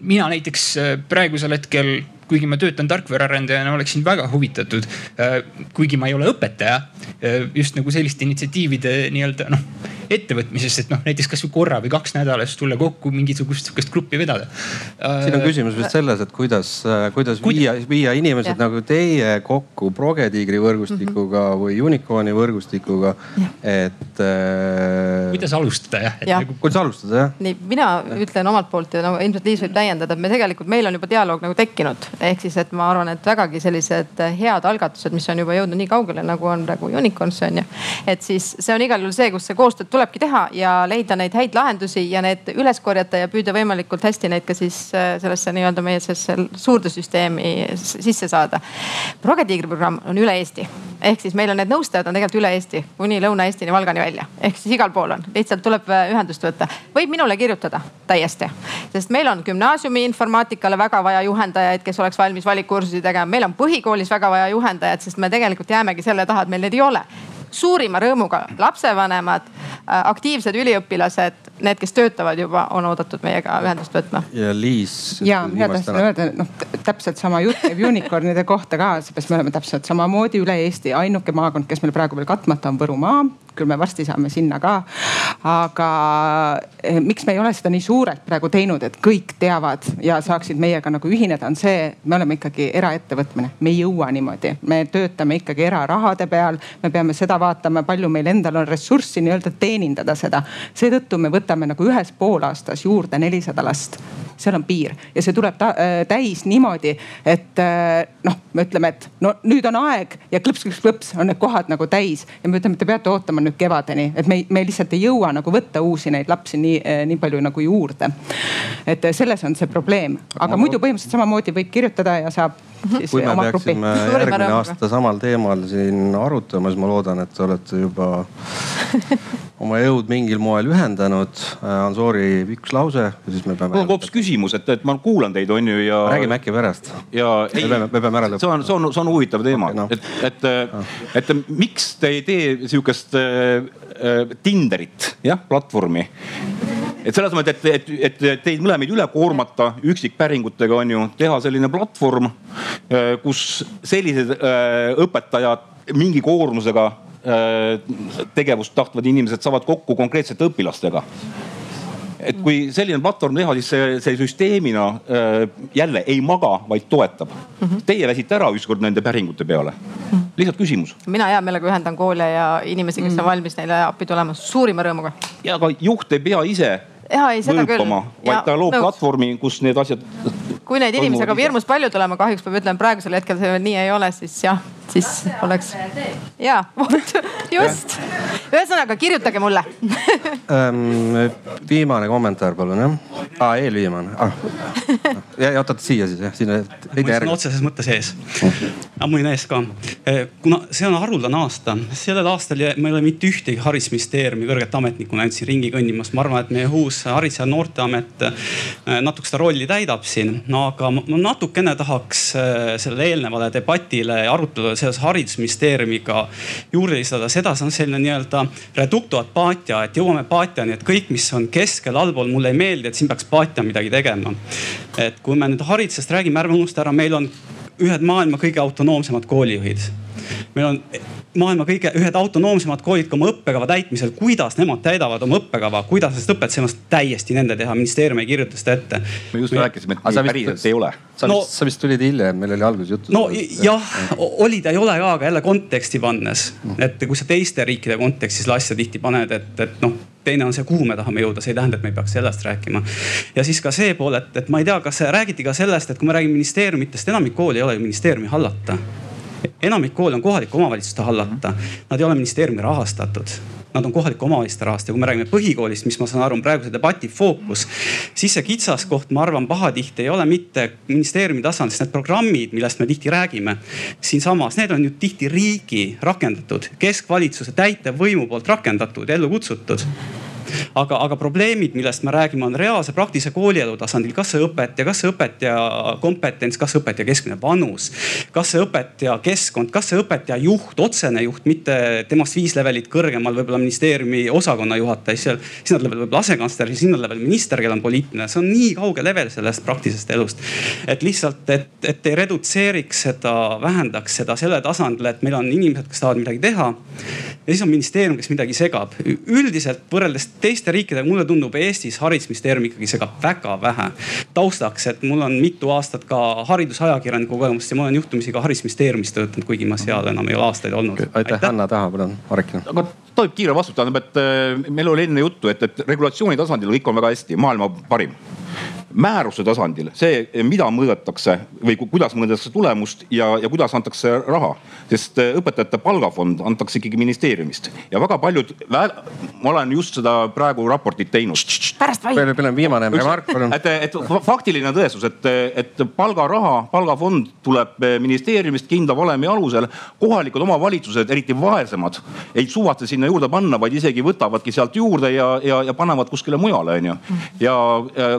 mina näiteks äh, praegusel hetkel kuigi ma töötan tarkvaraarendajana, oleksin väga huvitatud, äh, kuigi ma ei ole õpetaja, äh, just nagu selliste initsiatiivide nii-öelda noh ettevõtmisest, et noh, näiteks kasvõi korra või kaks nädalas tulla kokku mingisugust sihukest gruppi vedada. siin on küsimus vist selles, et kuidas, kuidas viia, viia inimesed ja. nagu teie kokku Progetiigri võrgustikuga mm -hmm. või Unicorni võrgustikuga, et äh.... kuidas alustada jah ja.? Nagu... kuidas alustada jah? nii, mina ja. ütlen omalt poolt ja no ilmselt Liis võib täiendada, et me tegelikult, meil on juba dialoog nagu tekkinud ehk siis, et ma arvan, et vägagi sellised head algatused, mis on juba jõudnud nii kaugele, nagu on praegu Unicorns on ju. et siis see on igal juhul see, kus see koostööd tulebki teha ja leida neid häid lahendusi ja need üles korjata ja püüda võimalikult hästi neid ka siis äh, sellesse nii-öelda meie sellesse suurde süsteemi sisse saada. Progetiigri programm on üle Eesti ehk siis meil on need nõustajad on tegelikult üle Eesti kuni Lõuna-Eestini, Valgani välja ehk siis igal pool on, lihtsalt tuleb äh, ühendust võtta. võib minule kirjutada täiesti, sest meil on gümnaasiumi informaatikale väga vaja juhendajaid, kes oleks valmis valikkursusi tegema, meil on põhikoolis väga vaja juhendajat, sest me tegelikult jäämegi selle taha, et meil neid ei ole suurima rõõmuga lapsevanemad, äh, aktiivsed üliõpilased, need, kes töötavad juba, on oodatud meiega ühendust võtma. ja Liis. ja, ja tahtsin öelda, noh täpselt sama jutt käib unicorn'ide kohta ka, seepärast me oleme täpselt samamoodi üle Eesti, ainuke maakond, kes meil praegu veel katmata on Võrumaa küll me varsti saame sinna ka. aga eh, miks me ei ole seda nii suurelt praegu teinud, et kõik teavad ja saaksid meiega nagu ühineda, on see, me oleme ikkagi eraettevõtmine, me ei jõua niimoodi, me töötame ikkagi erarahade peal. me peame seda vaatama, palju meil endal on ressurssi nii-öelda teenindada seda. seetõttu me võtame nagu ühes poolaastas juurde nelisada last seal on piir ja see tuleb äh, täis niimoodi, et äh, noh, me ütleme, et no nüüd on aeg ja klõps-klõps-klõps on need kohad nagu täis ja me ütleme, te peate ootama nüüd kevadeni, et me, me lihtsalt ei jõua nagu võtta uusi neid lapsi nii, äh, nii palju nagu juurde. et selles on see probleem, aga muidu põhimõtteliselt samamoodi võib kirjutada ja saab siis kui me peaksime järgmine aasta samal teemal siin arutama, siis ma loodan, et te olete juba oma jõud mingil moel ühendanud. Ansori üks lause ja siis me peame. mul on hoopis küsimus, et, et ma kuulan teid, on ju ja. räägime äkki pärast. ja ei, me peame, me peame ära lõpetama. see on, see on, see on huvitav teema okay,, no. et, et no., et miks te ei tee sihukest äh, äh, Tinderit, jah, platvormi. Et selles mõttes, et, et, et teid mõlemaid üle koormata üksikpäringutega on ju, teha selline platvorm, äh, kus sellised äh, õpetajad mingi koormusega äh, tegevust tahtvad inimesed saavad kokku konkreetsete õpilastega et kui selline platvorm teha, siis see, see süsteemina äh, jälle ei maga, vaid toetab mm. -hmm. Teie väsite ära ükskord nende päringute peale. lihtsalt küsimus. mina hea meelega ühendan koole ja inimesi, kes mm -hmm. on valmis neile appi tulema, suurima rõõmuga. ja aga juht ei pea ise ja ei, seda mõõpama, küll. vaid ta loob nõus. platvormi, kus need asjad. kui neid inimesi hakkab hirmus palju tulema, kahjuks peab ütlema, praegusel hetkel see veel nii ei ole, siis jah, siis oleks. ja, vot just. ühesõnaga kirjutage mulle ähm, viimane kommentaar, palun jah ah,. eelviimane ah.. ja oot-oot siia siis jah, sinna. mul on otseses mõttes ees. ammuin ees ka. Eh, kuna see on haruldane aasta, sellel aastal me ei ole mitte ühtegi haridusministeeriumi kõrget ametnikku näinud siin ringi kõndimas. ma arvan, et meie uus Haridus- ja Noorteamet eh, natuke seda rolli täidab siin. aga ma natukene tahaks eh, sellele eelnevale debatile ja arutelule seoses haridusministeeriumiga juurde lisada seda, see on selline nii-öelda reducto ad patia, et jõuame patiani, et kõik, mis on keskel, allpool mulle ei meeldi, et siin peaks patia midagi tegema. et kui me nüüd haridusest räägime, ärme unusta ära, meil on ühed maailma kõige autonoomsemad koolijuhid. meil on maailma kõige, ühed autonoomsemad koolid ka oma õppekava täitmisel, kuidas nemad täidavad oma õppekava, kuidas seda õpet, see on täiesti nende teha, ministeerium ei kirjuta seda ette. me just me... rääkisime, et nii päriselt ei ole. sa no, vist, sa vist tulid hiljem, meil oli alguses juttu. no jah, oli ta ei ole ka, aga jälle konteksti pannes. et kui sa teiste riikide kontekstis asja tihti paned, et, et noh teine on see, kuhu me tahame jõuda, see ei tähenda, et me ei peaks sellest rääkima. ja siis ka see pool, et, et ma ei tea, kas räägiti ka sellest, et kui me räägime ministeeriumitest, enamik kooli ei ole ju ministeeriumi hallata enamik koole on kohalike omavalitsuste hallata, nad ei ole ministeeriumi rahastatud. Nad on kohalike omavalitsuste rahast ja kui me räägime põhikoolist, mis ma saan aru, on praeguse debati fookus, siis see kitsaskoht, ma arvan, pahatihti ei ole mitte ministeeriumi tasandil, sest need programmid, millest me tihti räägime siinsamas, need on ju tihti riigi rakendatud, keskvalitsuse täitevvõimu poolt rakendatud, ellu kutsutud aga, aga probleemid, millest me räägime, on reaalse praktilise koolielu tasandil. kas see õpetaja, kas see õpetaja kompetents, kas õpetaja keskmine vanus, kas see õpetaja keskkond, kas see õpetaja juht, otsene juht, mitte temast viis levelit kõrgemal võib-olla ministeeriumi osakonna juhataja, siis sinna tuleb võib-olla asekantsler, sinna tuleb minister, kellel on poliitiline, see on nii kauge level sellest praktilisest elust. et lihtsalt, et, et ei redutseeriks seda, vähendaks seda selle tasandile, et meil on inimesed, kes tahavad midagi teha. ja siis on ministeerium, kes midagi segab. üldiselt võrreldes teiste riikidega, mulle tundub Eestis haridusministeerium ikkagi segab väga vähe. taustaks, et mul on mitu aastat ka haridusajakirjaniku kogemust ja ma olen juhtumisi ka haridusministeeriumis töötanud, kuigi ma seal enam ei ole aastaid olnud aitäh., Hanna Taha, palun, Marek. aga tohib kiire vastus, tähendab, et äh, meil oli enne juttu, et, et regulatsiooni tasandil kõik on väga hästi, maailma parim määruse tasandil see, mida mõõdetakse või kuidas mõõdetakse tulemust ja, ja kuidas antakse raha. sest äh, õpetajate palgafond antakse ikkagi ministeeriumist ja väga paljud, ma olen just seda praegu raportit teinud. pärast vaid. meil on viimane remark, palun. et, et faktiline tõestus, et, et palgaraha, palgafond tuleb ministeeriumist kindla valemi alusel. kohalikud omavalitsused, eriti vaesemad, ei suvatse sinna juurde panna, vaid isegi võtavadki sealt juurde ja, ja, ja panevad kuskile mujale, onju. ja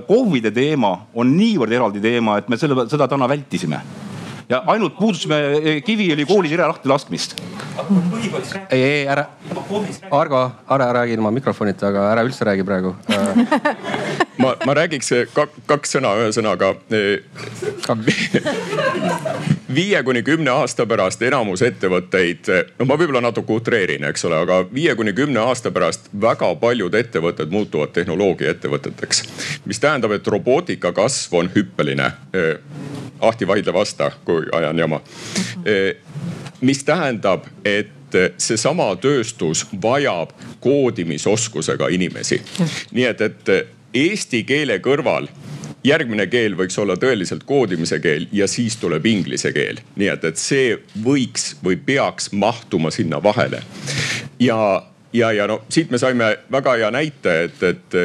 KOV-ide teema on niivõrd eraldi teema, et me selle, seda täna vältisime ja ainult puudusime Kiviõli koolis jõe lahti laskmist. ei, ei ära, Argo, ära räägi ilma mikrofonita, aga ära üldse räägi praegu ma, ma räägiks kaks sõna ühesõnaga viie kuni kümne aasta pärast enamus ettevõtteid, no ma võib-olla natuke utreerin, eks ole, aga viie kuni kümne aasta pärast väga paljud ettevõtted muutuvad tehnoloogiaettevõteteks. mis tähendab, et robootika kasv on hüppeline. Ahti vaidle vasta, kui ajan jama. Eh, mis tähendab, et seesama tööstus vajab koodimisoskusega inimesi. nii et, et eesti keele kõrval järgmine keel võiks olla tõeliselt koodimise keel ja siis tuleb inglise keel. nii et, et see võiks või peaks mahtuma sinna vahele. ja, ja, ja no siit me saime väga hea näite, et, et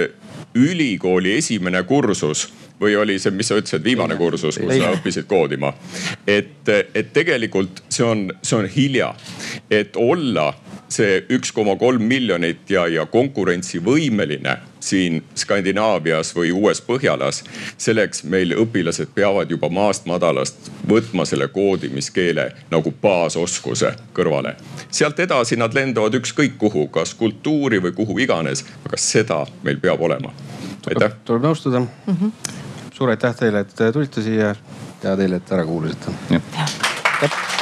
ülikooli esimene kursus või oli see, mis sa ütlesid, viimane kursus, kus sa õppisid koodima. et, et tegelikult see on, see on hilja, et olla see üks koma kolm miljonit ja, ja konkurentsivõimeline siin Skandinaavias või uues Põhjalas. selleks meil õpilased peavad juba maast madalast võtma selle koodimiskeele nagu baasoskuse kõrvale. sealt edasi nad lendavad ükskõik kuhu, kas kultuuri või kuhu iganes, aga seda meil peab olema. aitäh. tuleb nõustuda mm. -hmm. Suur aitäh teile, et tulite siia. Ja teile, et ära kuulasite.